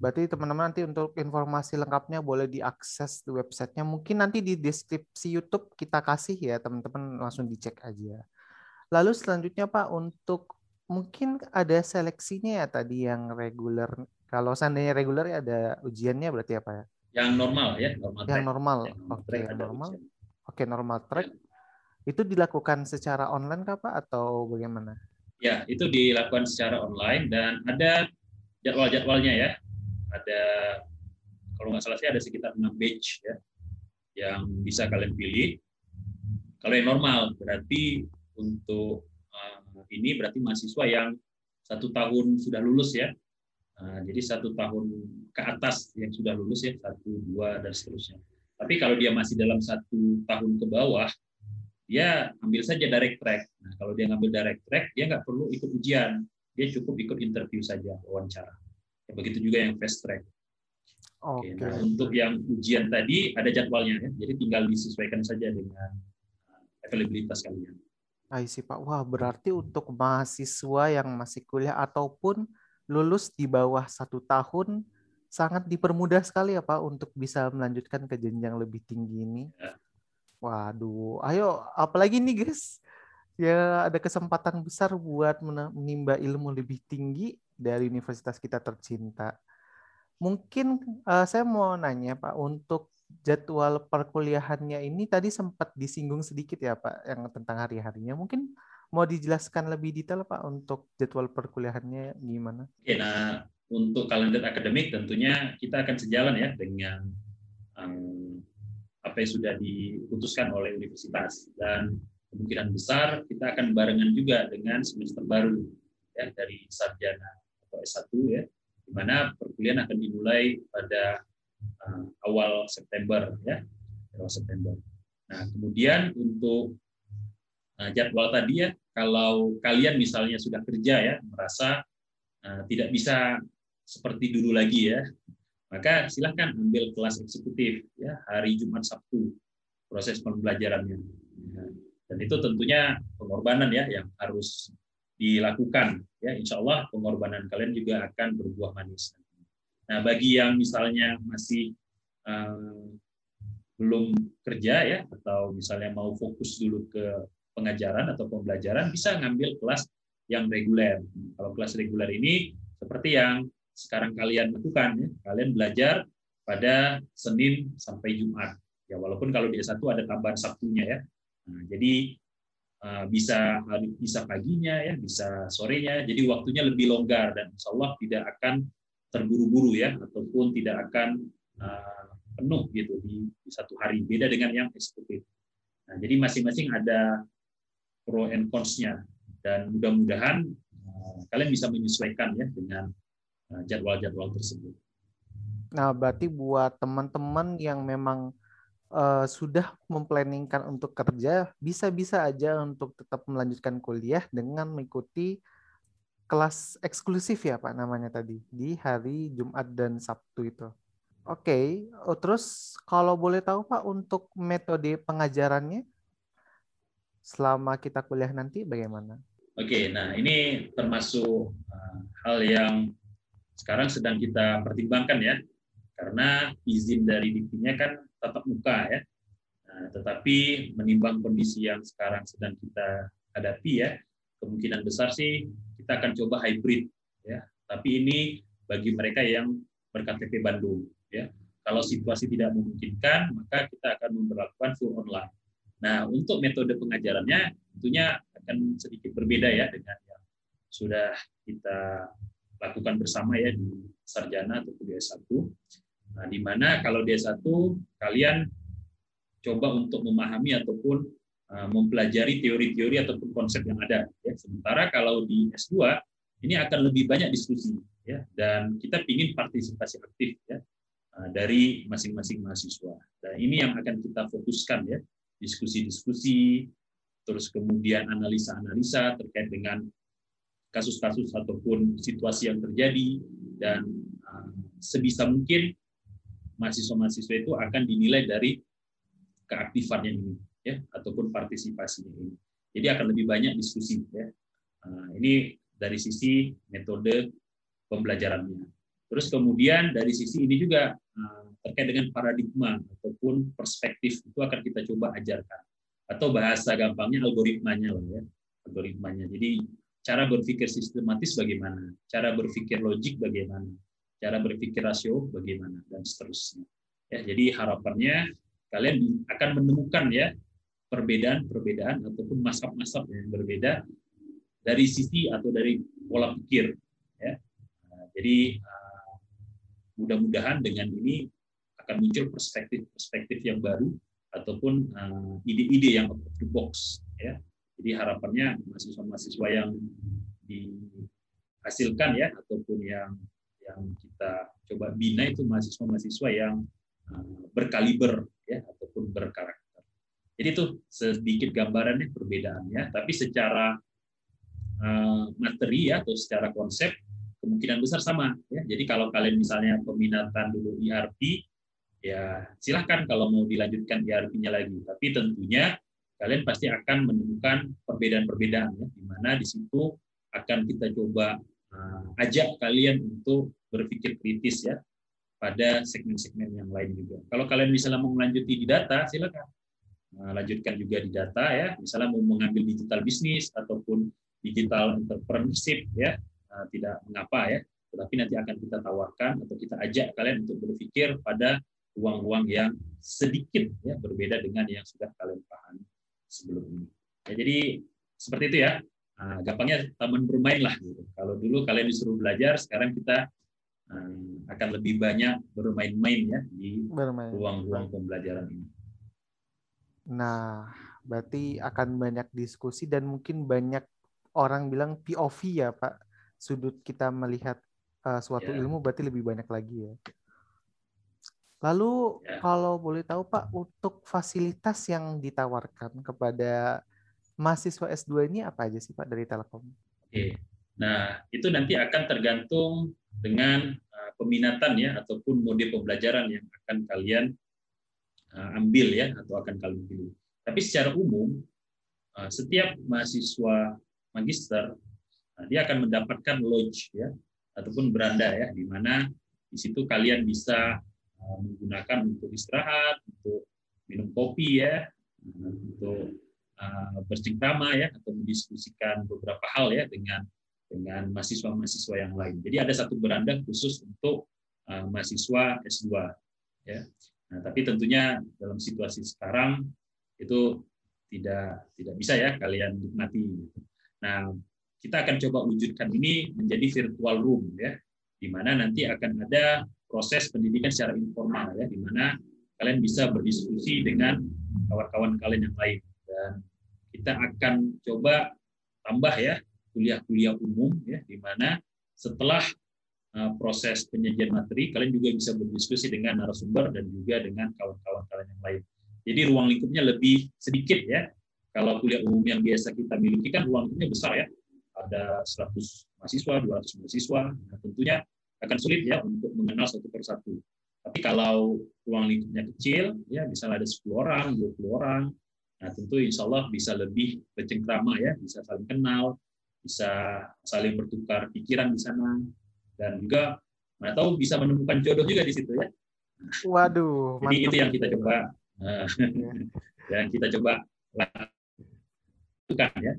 Berarti teman-teman nanti untuk informasi lengkapnya boleh diakses di websitenya. Mungkin nanti di deskripsi YouTube kita kasih ya teman-teman langsung dicek aja. Lalu selanjutnya Pak untuk mungkin ada seleksinya ya tadi yang reguler. Kalau seandainya reguler ya ada ujiannya berarti apa ya? Yang normal ya, normal. Yang normal. Oke, ada normal. Oke, normal track. Itu dilakukan secara online kah Pak atau bagaimana? Ya, itu dilakukan secara online dan ada jadwal-jadwalnya ya. Ada kalau nggak salah sih ada sekitar 6 batch ya yang bisa kalian pilih. Kalau yang normal berarti untuk uh, ini berarti mahasiswa yang satu tahun sudah lulus ya. Uh, jadi satu tahun ke atas yang sudah lulus ya, satu, dua dan seterusnya. Tapi kalau dia masih dalam satu tahun ke bawah, dia ambil saja direct track. Nah, kalau dia ngambil direct track, dia nggak perlu ikut ujian. Dia cukup ikut interview saja, wawancara. Ya, begitu juga yang fast track. Oke, Oke. nah untuk yang ujian tadi ada jadwalnya ya, jadi tinggal disesuaikan saja dengan uh, availabilitas kalian. I see, Pak. Wah, berarti untuk mahasiswa yang masih kuliah ataupun lulus di bawah satu tahun sangat dipermudah sekali ya Pak untuk bisa melanjutkan ke jenjang lebih tinggi ini. Ya. Waduh, ayo apalagi nih guys. Ya ada kesempatan besar buat menimba ilmu lebih tinggi dari universitas kita tercinta. Mungkin eh, saya mau nanya Pak untuk jadwal perkuliahannya ini tadi sempat disinggung sedikit ya Pak yang tentang hari-harinya. Mungkin mau dijelaskan lebih detail Pak untuk jadwal perkuliahannya gimana? Oke, nah untuk kalender akademik tentunya kita akan sejalan ya dengan um, apa yang sudah diputuskan oleh universitas dan kemungkinan besar kita akan barengan juga dengan semester baru ya dari sarjana atau S1 ya di mana perkuliahan akan dimulai pada uh, awal September ya awal September. Nah kemudian untuk uh, jadwal tadi ya kalau kalian misalnya sudah kerja ya merasa uh, tidak bisa seperti dulu lagi ya maka silahkan ambil kelas eksekutif ya hari Jumat Sabtu proses pembelajarannya. Ya. dan itu tentunya pengorbanan ya yang harus dilakukan ya. Insya Allah pengorbanan kalian juga akan berbuah manis. Nah bagi yang misalnya masih um, belum kerja ya atau misalnya mau fokus dulu ke pengajaran atau pembelajaran bisa ngambil kelas yang reguler. Kalau kelas reguler ini seperti yang sekarang kalian lakukan ya. Kalian belajar pada Senin sampai Jumat. Ya walaupun kalau di S1 ada tambahan Sabtunya ya. Nah, jadi uh, bisa bisa paginya ya, bisa sorenya. Jadi waktunya lebih longgar dan insya Allah tidak akan terburu-buru ya ataupun tidak akan uh, penuh gitu di, satu hari. Beda dengan yang eksekutif. Nah, jadi masing-masing ada pro and cons-nya dan mudah-mudahan uh, kalian bisa menyesuaikan ya dengan jadwal-jadwal tersebut. Nah, berarti buat teman-teman yang memang uh, sudah memplanningkan untuk kerja, bisa-bisa aja untuk tetap melanjutkan kuliah dengan mengikuti kelas eksklusif ya Pak namanya tadi di hari Jumat dan Sabtu itu. Oke, okay. oh, terus kalau boleh tahu Pak untuk metode pengajarannya selama kita kuliah nanti bagaimana? Oke, okay, nah ini termasuk uh, hal yang sekarang sedang kita pertimbangkan ya, karena izin dari diktinya kan tatap muka ya. Nah, tetapi menimbang kondisi yang sekarang sedang kita hadapi ya, kemungkinan besar sih kita akan coba hybrid ya. Tapi ini bagi mereka yang berKTP Bandung ya. Kalau situasi tidak memungkinkan, maka kita akan memperlakukan full online. Nah, untuk metode pengajarannya tentunya akan sedikit berbeda ya dengan yang sudah kita lakukan bersama ya di sarjana atau di S1. Nah, di mana kalau di S1 kalian coba untuk memahami ataupun uh, mempelajari teori-teori ataupun konsep yang ada ya. Sementara kalau di S2 ini akan lebih banyak diskusi ya dan kita ingin partisipasi aktif ya uh, dari masing-masing mahasiswa. Dan ini yang akan kita fokuskan ya, diskusi-diskusi terus kemudian analisa-analisa terkait dengan kasus-kasus ataupun situasi yang terjadi dan uh, sebisa mungkin mahasiswa-mahasiswa itu akan dinilai dari keaktifannya ini ya ataupun partisipasinya ini. Jadi akan lebih banyak diskusi ya. Uh, ini dari sisi metode pembelajarannya. Terus kemudian dari sisi ini juga uh, terkait dengan paradigma ataupun perspektif itu akan kita coba ajarkan atau bahasa gampangnya algoritmanya lah ya algoritmanya. Jadi cara berpikir sistematis bagaimana, cara berpikir logik bagaimana, cara berpikir rasio bagaimana dan seterusnya. Ya, jadi harapannya kalian akan menemukan ya perbedaan-perbedaan ataupun masab-masab yang berbeda dari sisi atau dari pola pikir. Ya. Nah, jadi uh, mudah-mudahan dengan ini akan muncul perspektif-perspektif yang baru ataupun uh, ide-ide yang out of the box. Ya. Jadi harapannya mahasiswa-mahasiswa yang dihasilkan ya ataupun yang yang kita coba bina itu mahasiswa-mahasiswa yang uh, berkaliber ya ataupun berkarakter. Jadi itu sedikit gambarannya perbedaannya, tapi secara uh, materi ya atau secara konsep kemungkinan besar sama ya. Jadi kalau kalian misalnya peminatan dulu ERP ya silahkan kalau mau dilanjutkan ERP-nya lagi, tapi tentunya kalian pasti akan menemukan perbedaan-perbedaan ya, di mana di situ akan kita coba uh, ajak kalian untuk berpikir kritis ya pada segmen-segmen yang lain juga. Kalau kalian misalnya mau melanjuti di data, silakan uh, lanjutkan juga di data ya. Misalnya mau mengambil digital bisnis ataupun digital entrepreneurship ya, uh, tidak mengapa ya. Tetapi nanti akan kita tawarkan atau kita ajak kalian untuk berpikir pada ruang-ruang yang sedikit ya berbeda dengan yang sudah kalian pahami sebelum ini. Ya, jadi seperti itu ya. Nah, gampangnya taman bermain lah. Gitu. Kalau dulu kalian disuruh belajar, sekarang kita um, akan lebih banyak bermain-main ya di ruang-ruang pembelajaran ini. Nah, berarti akan banyak diskusi dan mungkin banyak orang bilang POV ya Pak, sudut kita melihat uh, suatu ya. ilmu berarti lebih banyak lagi ya. Lalu ya. kalau boleh tahu Pak, untuk fasilitas yang ditawarkan kepada mahasiswa S2 ini apa aja sih Pak dari Telkom? Oke. Nah, itu nanti akan tergantung dengan uh, peminatan ya ataupun mode pembelajaran yang akan kalian uh, ambil ya atau akan kalian pilih. Tapi secara umum uh, setiap mahasiswa magister dia akan mendapatkan lodge ya ataupun beranda ya di mana di situ kalian bisa Eh, menggunakan untuk istirahat, untuk minum kopi ya, untuk uh, bercengkrama ya atau mendiskusikan beberapa hal ya dengan dengan mahasiswa-mahasiswa yang lain. Jadi ada satu beranda khusus untuk uh, mahasiswa S2 ya. Nah, tapi tentunya dalam situasi sekarang itu tidak tidak bisa ya kalian nikmati. Nah, kita akan coba wujudkan ini menjadi virtual room ya, di mana nanti akan ada proses pendidikan secara informal ya, di mana kalian bisa berdiskusi dengan kawan-kawan kalian yang lain dan kita akan coba tambah ya kuliah-kuliah umum ya, di mana setelah uh, proses penyajian materi kalian juga bisa berdiskusi dengan narasumber dan juga dengan kawan-kawan kalian yang lain. Jadi ruang lingkupnya lebih sedikit ya. Kalau kuliah umum yang biasa kita miliki kan ruang lingkupnya besar ya. Ada 100 mahasiswa, 200 mahasiswa. Nah, tentunya akan sulit ya untuk mengenal satu persatu. Tapi kalau ruang lingkupnya kecil, ya misalnya ada 10 orang, 20 orang, nah tentu insya Allah bisa lebih bercengkrama ya, bisa saling kenal, bisa saling bertukar pikiran di sana, dan juga mana tahu bisa menemukan jodoh juga di situ ya. Waduh. Jadi itu yang kita coba, eh, yang kita coba lakukan ya.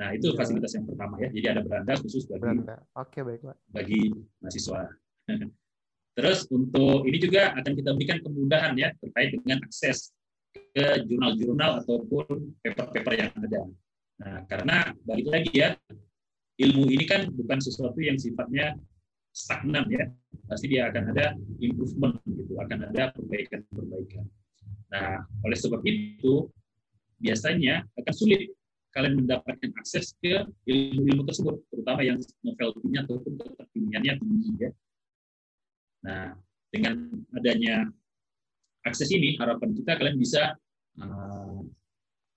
Nah, itu ya. fasilitas yang pertama ya. Jadi ada beranda khusus bagi beranda. Oke, baik, Pak. Bagi mahasiswa. Terus untuk ini juga akan kita berikan kemudahan ya terkait dengan akses ke jurnal-jurnal ataupun paper-paper yang ada. Nah, karena balik lagi ya, ilmu ini kan bukan sesuatu yang sifatnya stagnan ya. Pasti dia akan ada improvement gitu, akan ada perbaikan-perbaikan. Nah, oleh sebab itu biasanya akan sulit kalian mendapatkan akses ke ilmu-ilmu tersebut, terutama yang novelty-nya ataupun keterkiniannya tinggi ya. Nah, dengan adanya akses ini, harapan kita kalian bisa uh,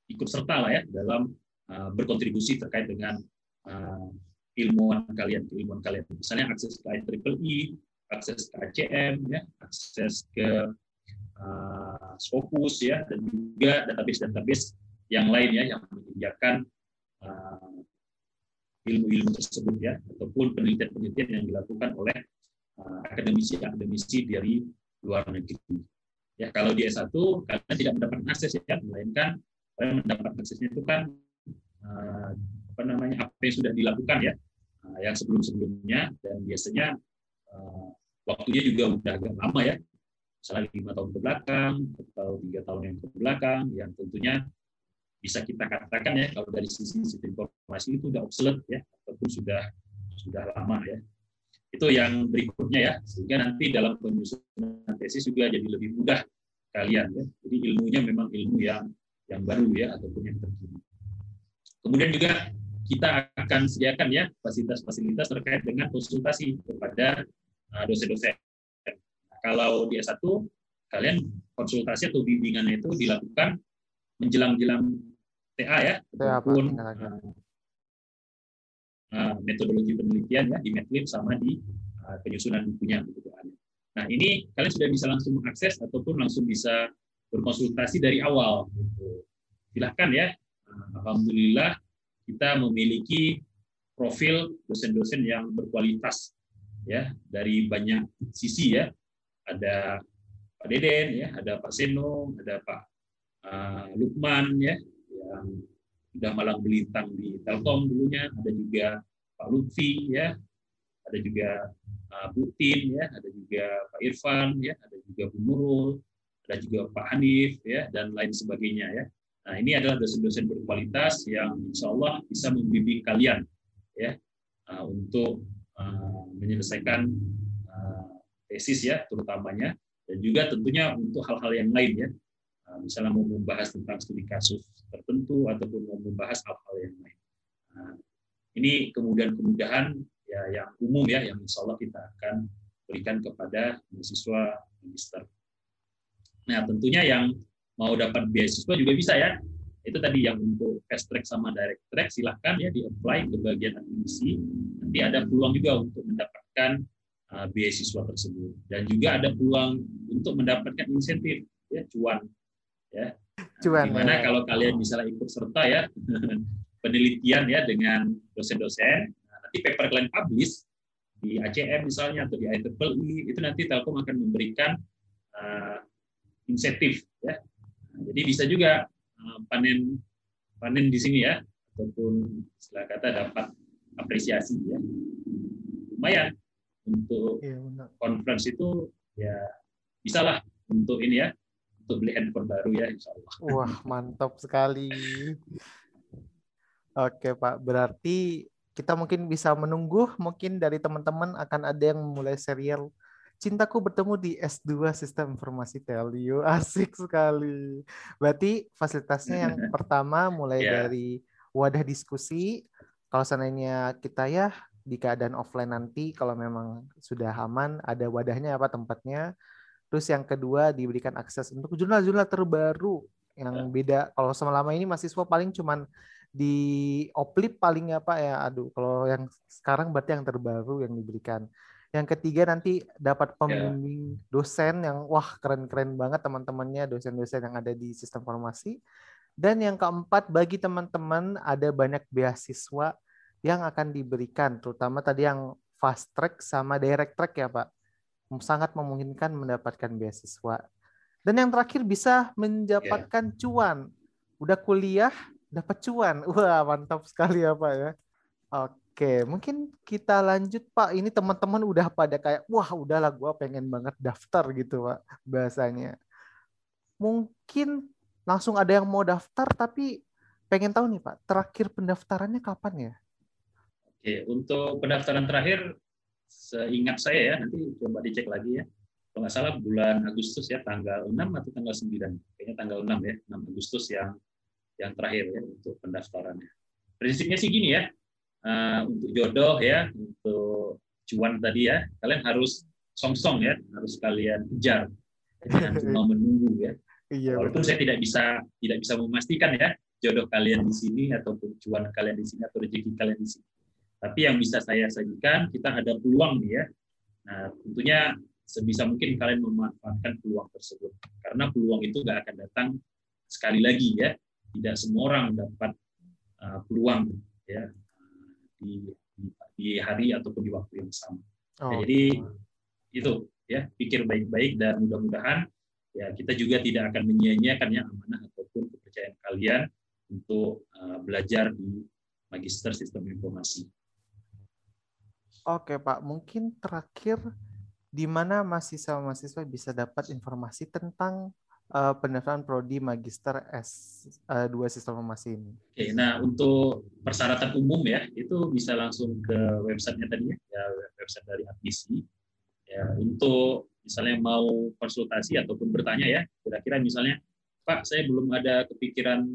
ikut serta lah ya dalam uh, berkontribusi terkait dengan uh, ilmuwan kalian, ilmuwan kalian. Misalnya akses ke IEEE, akses ke ACM, ya, akses ke uh, Scopus ya, dan juga database-database yang lain ya yang menyediakan uh, ilmu-ilmu tersebut ya ataupun penelitian-penelitian yang dilakukan oleh uh, akademisi-akademisi dari luar negeri. Ya kalau di S1 kalian tidak mendapat akses ya melainkan kalian mendapat aksesnya itu kan uh, apa namanya apa yang sudah dilakukan ya uh, yang sebelum-sebelumnya dan biasanya uh, waktunya juga udah agak lama ya misalnya lima tahun ke belakang atau tiga tahun yang ke belakang yang tentunya bisa kita katakan ya kalau dari sisi sistem informasi itu sudah obsolete ya ataupun sudah sudah lama ya. Itu yang berikutnya ya sehingga nanti dalam penyusunan tesis juga jadi lebih mudah kalian ya. Jadi ilmunya memang ilmu yang yang baru ya ataupun yang terkini. Kemudian juga kita akan sediakan ya fasilitas-fasilitas terkait dengan konsultasi kepada uh, dosen-dosen. Nah, kalau di S1 kalian konsultasi atau bimbingannya itu dilakukan menjelang-jelang TA ya, ataupun uh, metodologi penelitian ya di Medlib sama di uh, penyusunan bukunya begitu Nah ini kalian sudah bisa langsung mengakses ataupun langsung bisa berkonsultasi dari awal. Gitu. Silahkan ya. Alhamdulillah kita memiliki profil dosen-dosen yang berkualitas ya dari banyak sisi ya. Ada Pak Deden ya, ada Pak Seno, ada Pak uh, Lukman ya yang sudah malang melintang di Telkom dulunya, ada juga Pak Lutfi ya, ada juga uh, Bu Tin ya, ada juga Pak Irfan ya, ada juga Bu Nurul, ada juga Pak Hanif ya dan lain sebagainya ya. Nah, ini adalah dosen-dosen berkualitas yang insya Allah bisa membimbing kalian ya uh, untuk uh, menyelesaikan uh, tesis ya terutamanya dan juga tentunya untuk hal-hal yang lain ya. Uh, misalnya mau membahas tentang studi kasus tertentu ataupun mau membahas hal-hal yang lain. Nah, ini kemudahan-kemudahan ya yang umum ya yang insya Allah kita akan berikan kepada mahasiswa magister. Nah tentunya yang mau dapat beasiswa juga bisa ya. Itu tadi yang untuk fast track sama direct track silahkan ya di apply ke bagian admisi. Nanti ada peluang juga untuk mendapatkan uh, beasiswa tersebut dan juga ada peluang untuk mendapatkan insentif ya cuan ya. Cuan. Gimana ya. kalau kalian misalnya ikut serta ya penelitian ya dengan dosen-dosen, nah, nanti paper kalian publish di ACM misalnya atau di IEEE itu nanti Telkom akan memberikan uh, insentif ya jadi bisa juga eh, panen panen di sini ya, ataupun setelah kata dapat apresiasi ya. Lumayan untuk ya, conference itu ya bisalah untuk ini ya, untuk beli handphone baru ya insya Allah. Wah mantap sekali. Oke Pak, berarti kita mungkin bisa menunggu mungkin dari teman-teman akan ada yang mulai serial Cintaku bertemu di S2 Sistem Informasi Telio. Asik sekali. Berarti fasilitasnya yang pertama mulai yeah. dari wadah diskusi. Kalau seandainya kita ya di keadaan offline nanti kalau memang sudah aman ada wadahnya apa tempatnya. Terus yang kedua diberikan akses untuk jurnal-jurnal terbaru yang ya. beda. Kalau selama ini mahasiswa paling cuman di Oplip paling apa ya aduh kalau yang sekarang berarti yang terbaru yang diberikan yang ketiga nanti dapat ya. pembimbing yeah. dosen yang wah keren-keren banget teman-temannya dosen-dosen yang ada di sistem formasi. Dan yang keempat bagi teman-teman ada banyak beasiswa yang akan diberikan, terutama tadi yang fast track sama direct track ya Pak. Sangat memungkinkan mendapatkan beasiswa. Dan yang terakhir bisa mendapatkan yeah. cuan. Udah kuliah dapat cuan. Wah, mantap sekali ya Pak ya. Oke. Oke, mungkin kita lanjut Pak. Ini teman-teman udah pada kayak, wah udahlah gue pengen banget daftar gitu Pak bahasanya. Mungkin langsung ada yang mau daftar tapi pengen tahu nih Pak, terakhir pendaftarannya kapan ya? Oke, untuk pendaftaran terakhir seingat saya ya, nanti coba dicek lagi ya. Kalau nggak salah bulan Agustus ya, tanggal 6 atau tanggal 9. Kayaknya tanggal 6 ya, 6 Agustus yang yang terakhir ya untuk pendaftarannya. Prinsipnya sih gini ya, uh, untuk jodoh ya, untuk cuan tadi ya, kalian harus song-song ya, harus kalian kejar. Jangan cuma menunggu ya. Iya, Walaupun betul. saya tidak bisa tidak bisa memastikan ya jodoh kalian di sini ataupun cuan kalian di sini atau rezeki kalian di sini. Tapi yang bisa saya sajikan kita ada peluang nih ya. Nah, tentunya sebisa mungkin kalian memanfaatkan peluang tersebut karena peluang itu nggak akan datang sekali lagi ya. Tidak semua orang dapat uh, peluang ya di, di, hari ataupun di waktu yang sama. Oh. Jadi itu ya pikir baik-baik dan mudah-mudahan ya kita juga tidak akan menyia-nyiakan ya amanah ataupun kepercayaan kalian untuk uh, belajar di Magister Sistem Informasi. Oke Pak, mungkin terakhir di mana mahasiswa-mahasiswa bisa dapat informasi tentang uh, pendaftaran prodi Magister S2 uh, Sistem Informasi ini? Oke, nah untuk persyaratan umum ya itu bisa langsung ke websitenya tadi ya, ya website dari admisi. Ya untuk misalnya mau konsultasi ataupun bertanya ya, kira-kira misalnya Pak saya belum ada kepikiran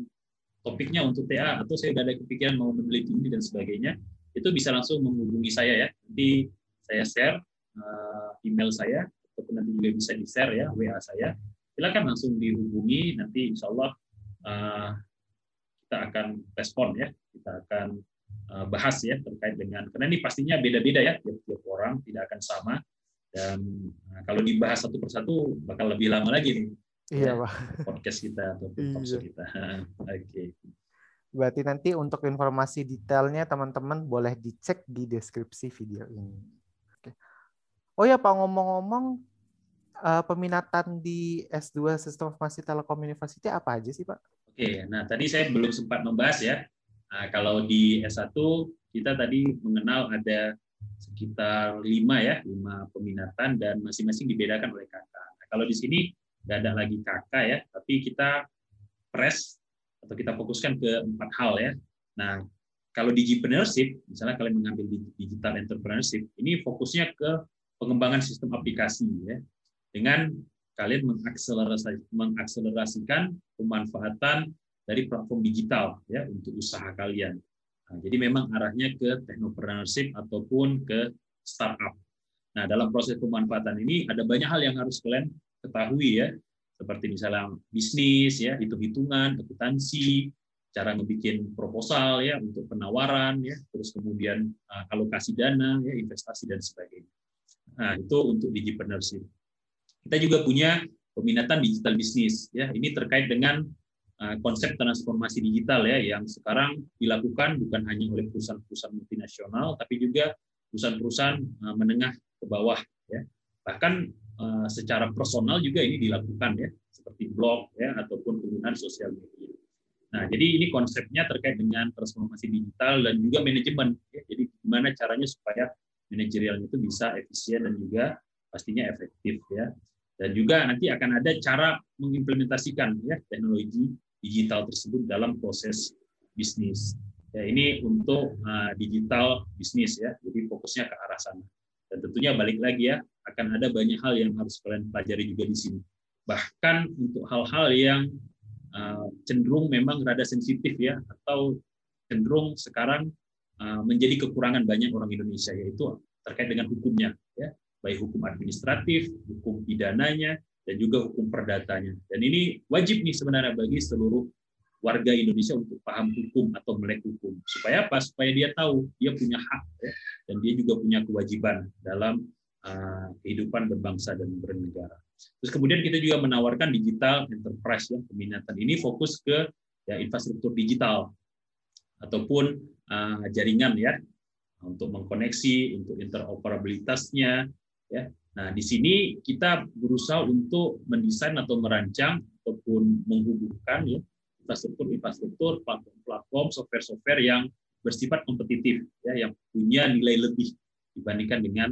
topiknya untuk TA atau saya sudah ada kepikiran mau meneliti ini dan sebagainya, itu bisa langsung menghubungi saya ya. Nanti saya share uh, email saya ataupun nanti juga bisa di share ya WA saya. Silakan langsung dihubungi nanti insya Allah uh, kita akan respon ya. Kita akan uh, bahas ya terkait dengan karena ini pastinya beda-beda ya tiap-tiap orang tidak akan sama dan uh, kalau dibahas satu persatu bakal lebih lama lagi nih. Iya, Pak. Podcast kita atau iya. kita. Oke. Okay. Berarti nanti untuk informasi detailnya teman-teman boleh dicek di deskripsi video ini. Oke. Oh ya Pak ngomong-ngomong uh, peminatan di S2 Sistem Informasi Telekom University apa aja sih Pak? Oke, nah tadi saya belum sempat membahas ya. Nah, kalau di S1 kita tadi mengenal ada sekitar lima ya, lima peminatan dan masing-masing dibedakan oleh kakak. Nah, kalau di sini nggak ada lagi kakak ya, tapi kita press atau kita fokuskan ke empat hal ya. Nah, kalau digipreneurship, misalnya kalian mengambil digital entrepreneurship, ini fokusnya ke pengembangan sistem aplikasi ya. Dengan kalian mengakselerasi, mengakselerasikan pemanfaatan dari platform digital ya untuk usaha kalian. Nah, jadi memang arahnya ke technopreneurship ataupun ke startup. Nah, dalam proses pemanfaatan ini ada banyak hal yang harus kalian ketahui ya seperti misalnya bisnis ya hitung-hitungan akuntansi cara ngebikin proposal ya untuk penawaran ya terus kemudian uh, alokasi dana ya investasi dan sebagainya. Nah itu untuk digipreneurship kita juga punya peminatan digital bisnis ya. Ini terkait dengan uh, konsep transformasi digital ya yang sekarang dilakukan bukan hanya oleh perusahaan-perusahaan multinasional tapi juga perusahaan-perusahaan uh, menengah ke bawah ya. Bahkan Eh, secara personal juga ini dilakukan ya seperti blog ya ataupun penggunaan sosial media. Nah, jadi ini konsepnya terkait dengan transformasi digital dan juga manajemen. Ya. Jadi gimana caranya supaya manajerialnya itu bisa efisien dan juga pastinya efektif ya. Dan juga nanti akan ada cara mengimplementasikan ya teknologi digital tersebut dalam proses bisnis. Ya, ini untuk uh, digital bisnis ya. Jadi fokusnya ke arah sana. Dan tentunya balik lagi ya, akan ada banyak hal yang harus kalian pelajari juga di sini. Bahkan untuk hal-hal yang uh, cenderung memang rada sensitif ya, atau cenderung sekarang uh, menjadi kekurangan banyak orang Indonesia, yaitu terkait dengan hukumnya, ya, baik hukum administratif, hukum pidananya, dan juga hukum perdatanya. Dan ini wajib nih sebenarnya bagi seluruh warga Indonesia untuk paham hukum atau melek hukum. Supaya apa? Supaya dia tahu dia punya hak ya, dan dia juga punya kewajiban dalam kehidupan berbangsa dan bernegara. Terus kemudian kita juga menawarkan digital enterprise ya peminatan ini fokus ke ya infrastruktur digital ataupun uh, jaringan ya untuk mengkoneksi untuk interoperabilitasnya ya. Nah, di sini kita berusaha untuk mendesain atau merancang ataupun menghubungkan ya infrastruktur-infrastruktur, platform-platform, software-software yang bersifat kompetitif ya yang punya nilai lebih dibandingkan dengan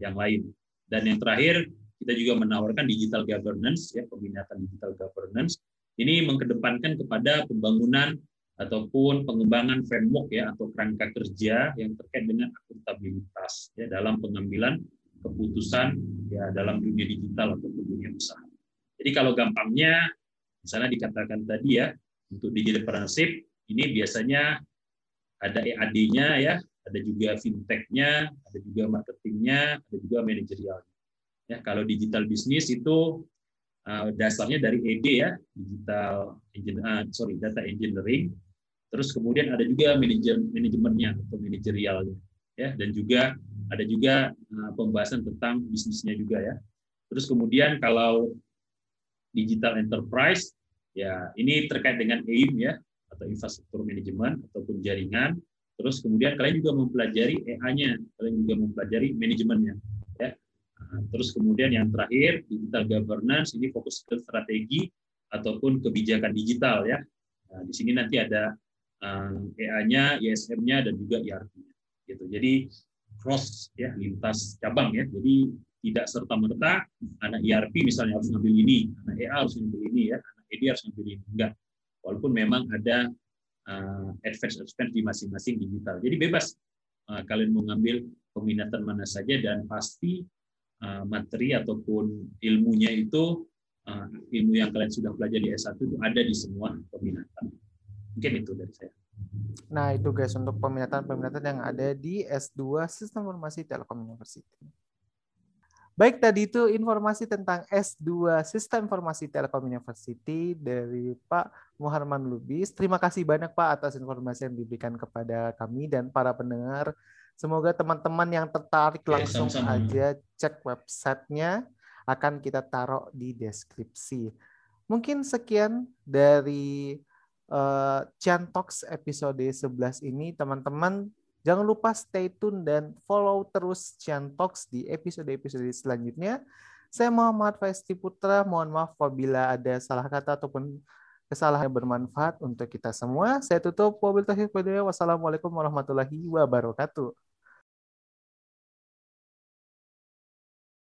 yang lain. Dan yang terakhir, kita juga menawarkan digital governance, ya peminatan digital governance. Ini mengedepankan kepada pembangunan ataupun pengembangan framework ya atau kerangka kerja yang terkait dengan akuntabilitas ya dalam pengambilan keputusan ya dalam dunia digital ataupun dunia usaha. Jadi kalau gampangnya misalnya dikatakan tadi ya untuk digital partnership ini biasanya ada EAD-nya ya ada juga fintechnya, ada juga marketingnya, ada juga manajerialnya. Ya, kalau digital bisnis itu uh, dasarnya dari ED ya, digital uh, sorry data engineering. Terus kemudian ada juga manajer manajemennya atau manajerialnya, ya, dan juga ada juga uh, pembahasan tentang bisnisnya juga ya. Terus kemudian kalau digital enterprise, ya ini terkait dengan AIM ya, atau infrastruktur manajemen ataupun jaringan Terus kemudian kalian juga mempelajari EA-nya, kalian juga mempelajari manajemennya. Ya. Nah, terus kemudian yang terakhir digital governance ini fokus ke strategi ataupun kebijakan digital ya. Nah, di sini nanti ada EA-nya, ISM-nya dan juga ERP-nya. Gitu. Jadi cross ya lintas cabang ya. Jadi tidak serta merta anak ERP misalnya harus ngambil ini, anak EA harus ngambil ini ya, anak ED harus ngambil ini. Enggak. Walaupun memang ada uh, advance advance di masing-masing digital. Jadi bebas uh, kalian mau ngambil peminatan mana saja dan pasti uh, materi ataupun ilmunya itu uh, ilmu yang kalian sudah pelajari di S1 itu ada di semua peminatan. Mungkin itu dari saya. Nah, itu guys untuk peminatan-peminatan yang ada di S2 Sistem Informasi Telkom University. Baik, tadi itu informasi tentang S2 Sistem Informasi Telkom University dari Pak Muharman Lubis. Terima kasih banyak Pak atas informasi yang diberikan kepada kami dan para pendengar. Semoga teman-teman yang tertarik langsung sama -sama. aja cek websitenya akan kita taruh di deskripsi. Mungkin sekian dari uh, Chan Talks episode 11 ini. Teman-teman Jangan lupa stay tune dan follow terus Cian Talks di episode-episode selanjutnya. Saya Muhammad Faisti Putra. Mohon maaf apabila ada salah kata ataupun kesalahan yang bermanfaat untuk kita semua. Saya tutup. Wassalamualaikum warahmatullahi wabarakatuh.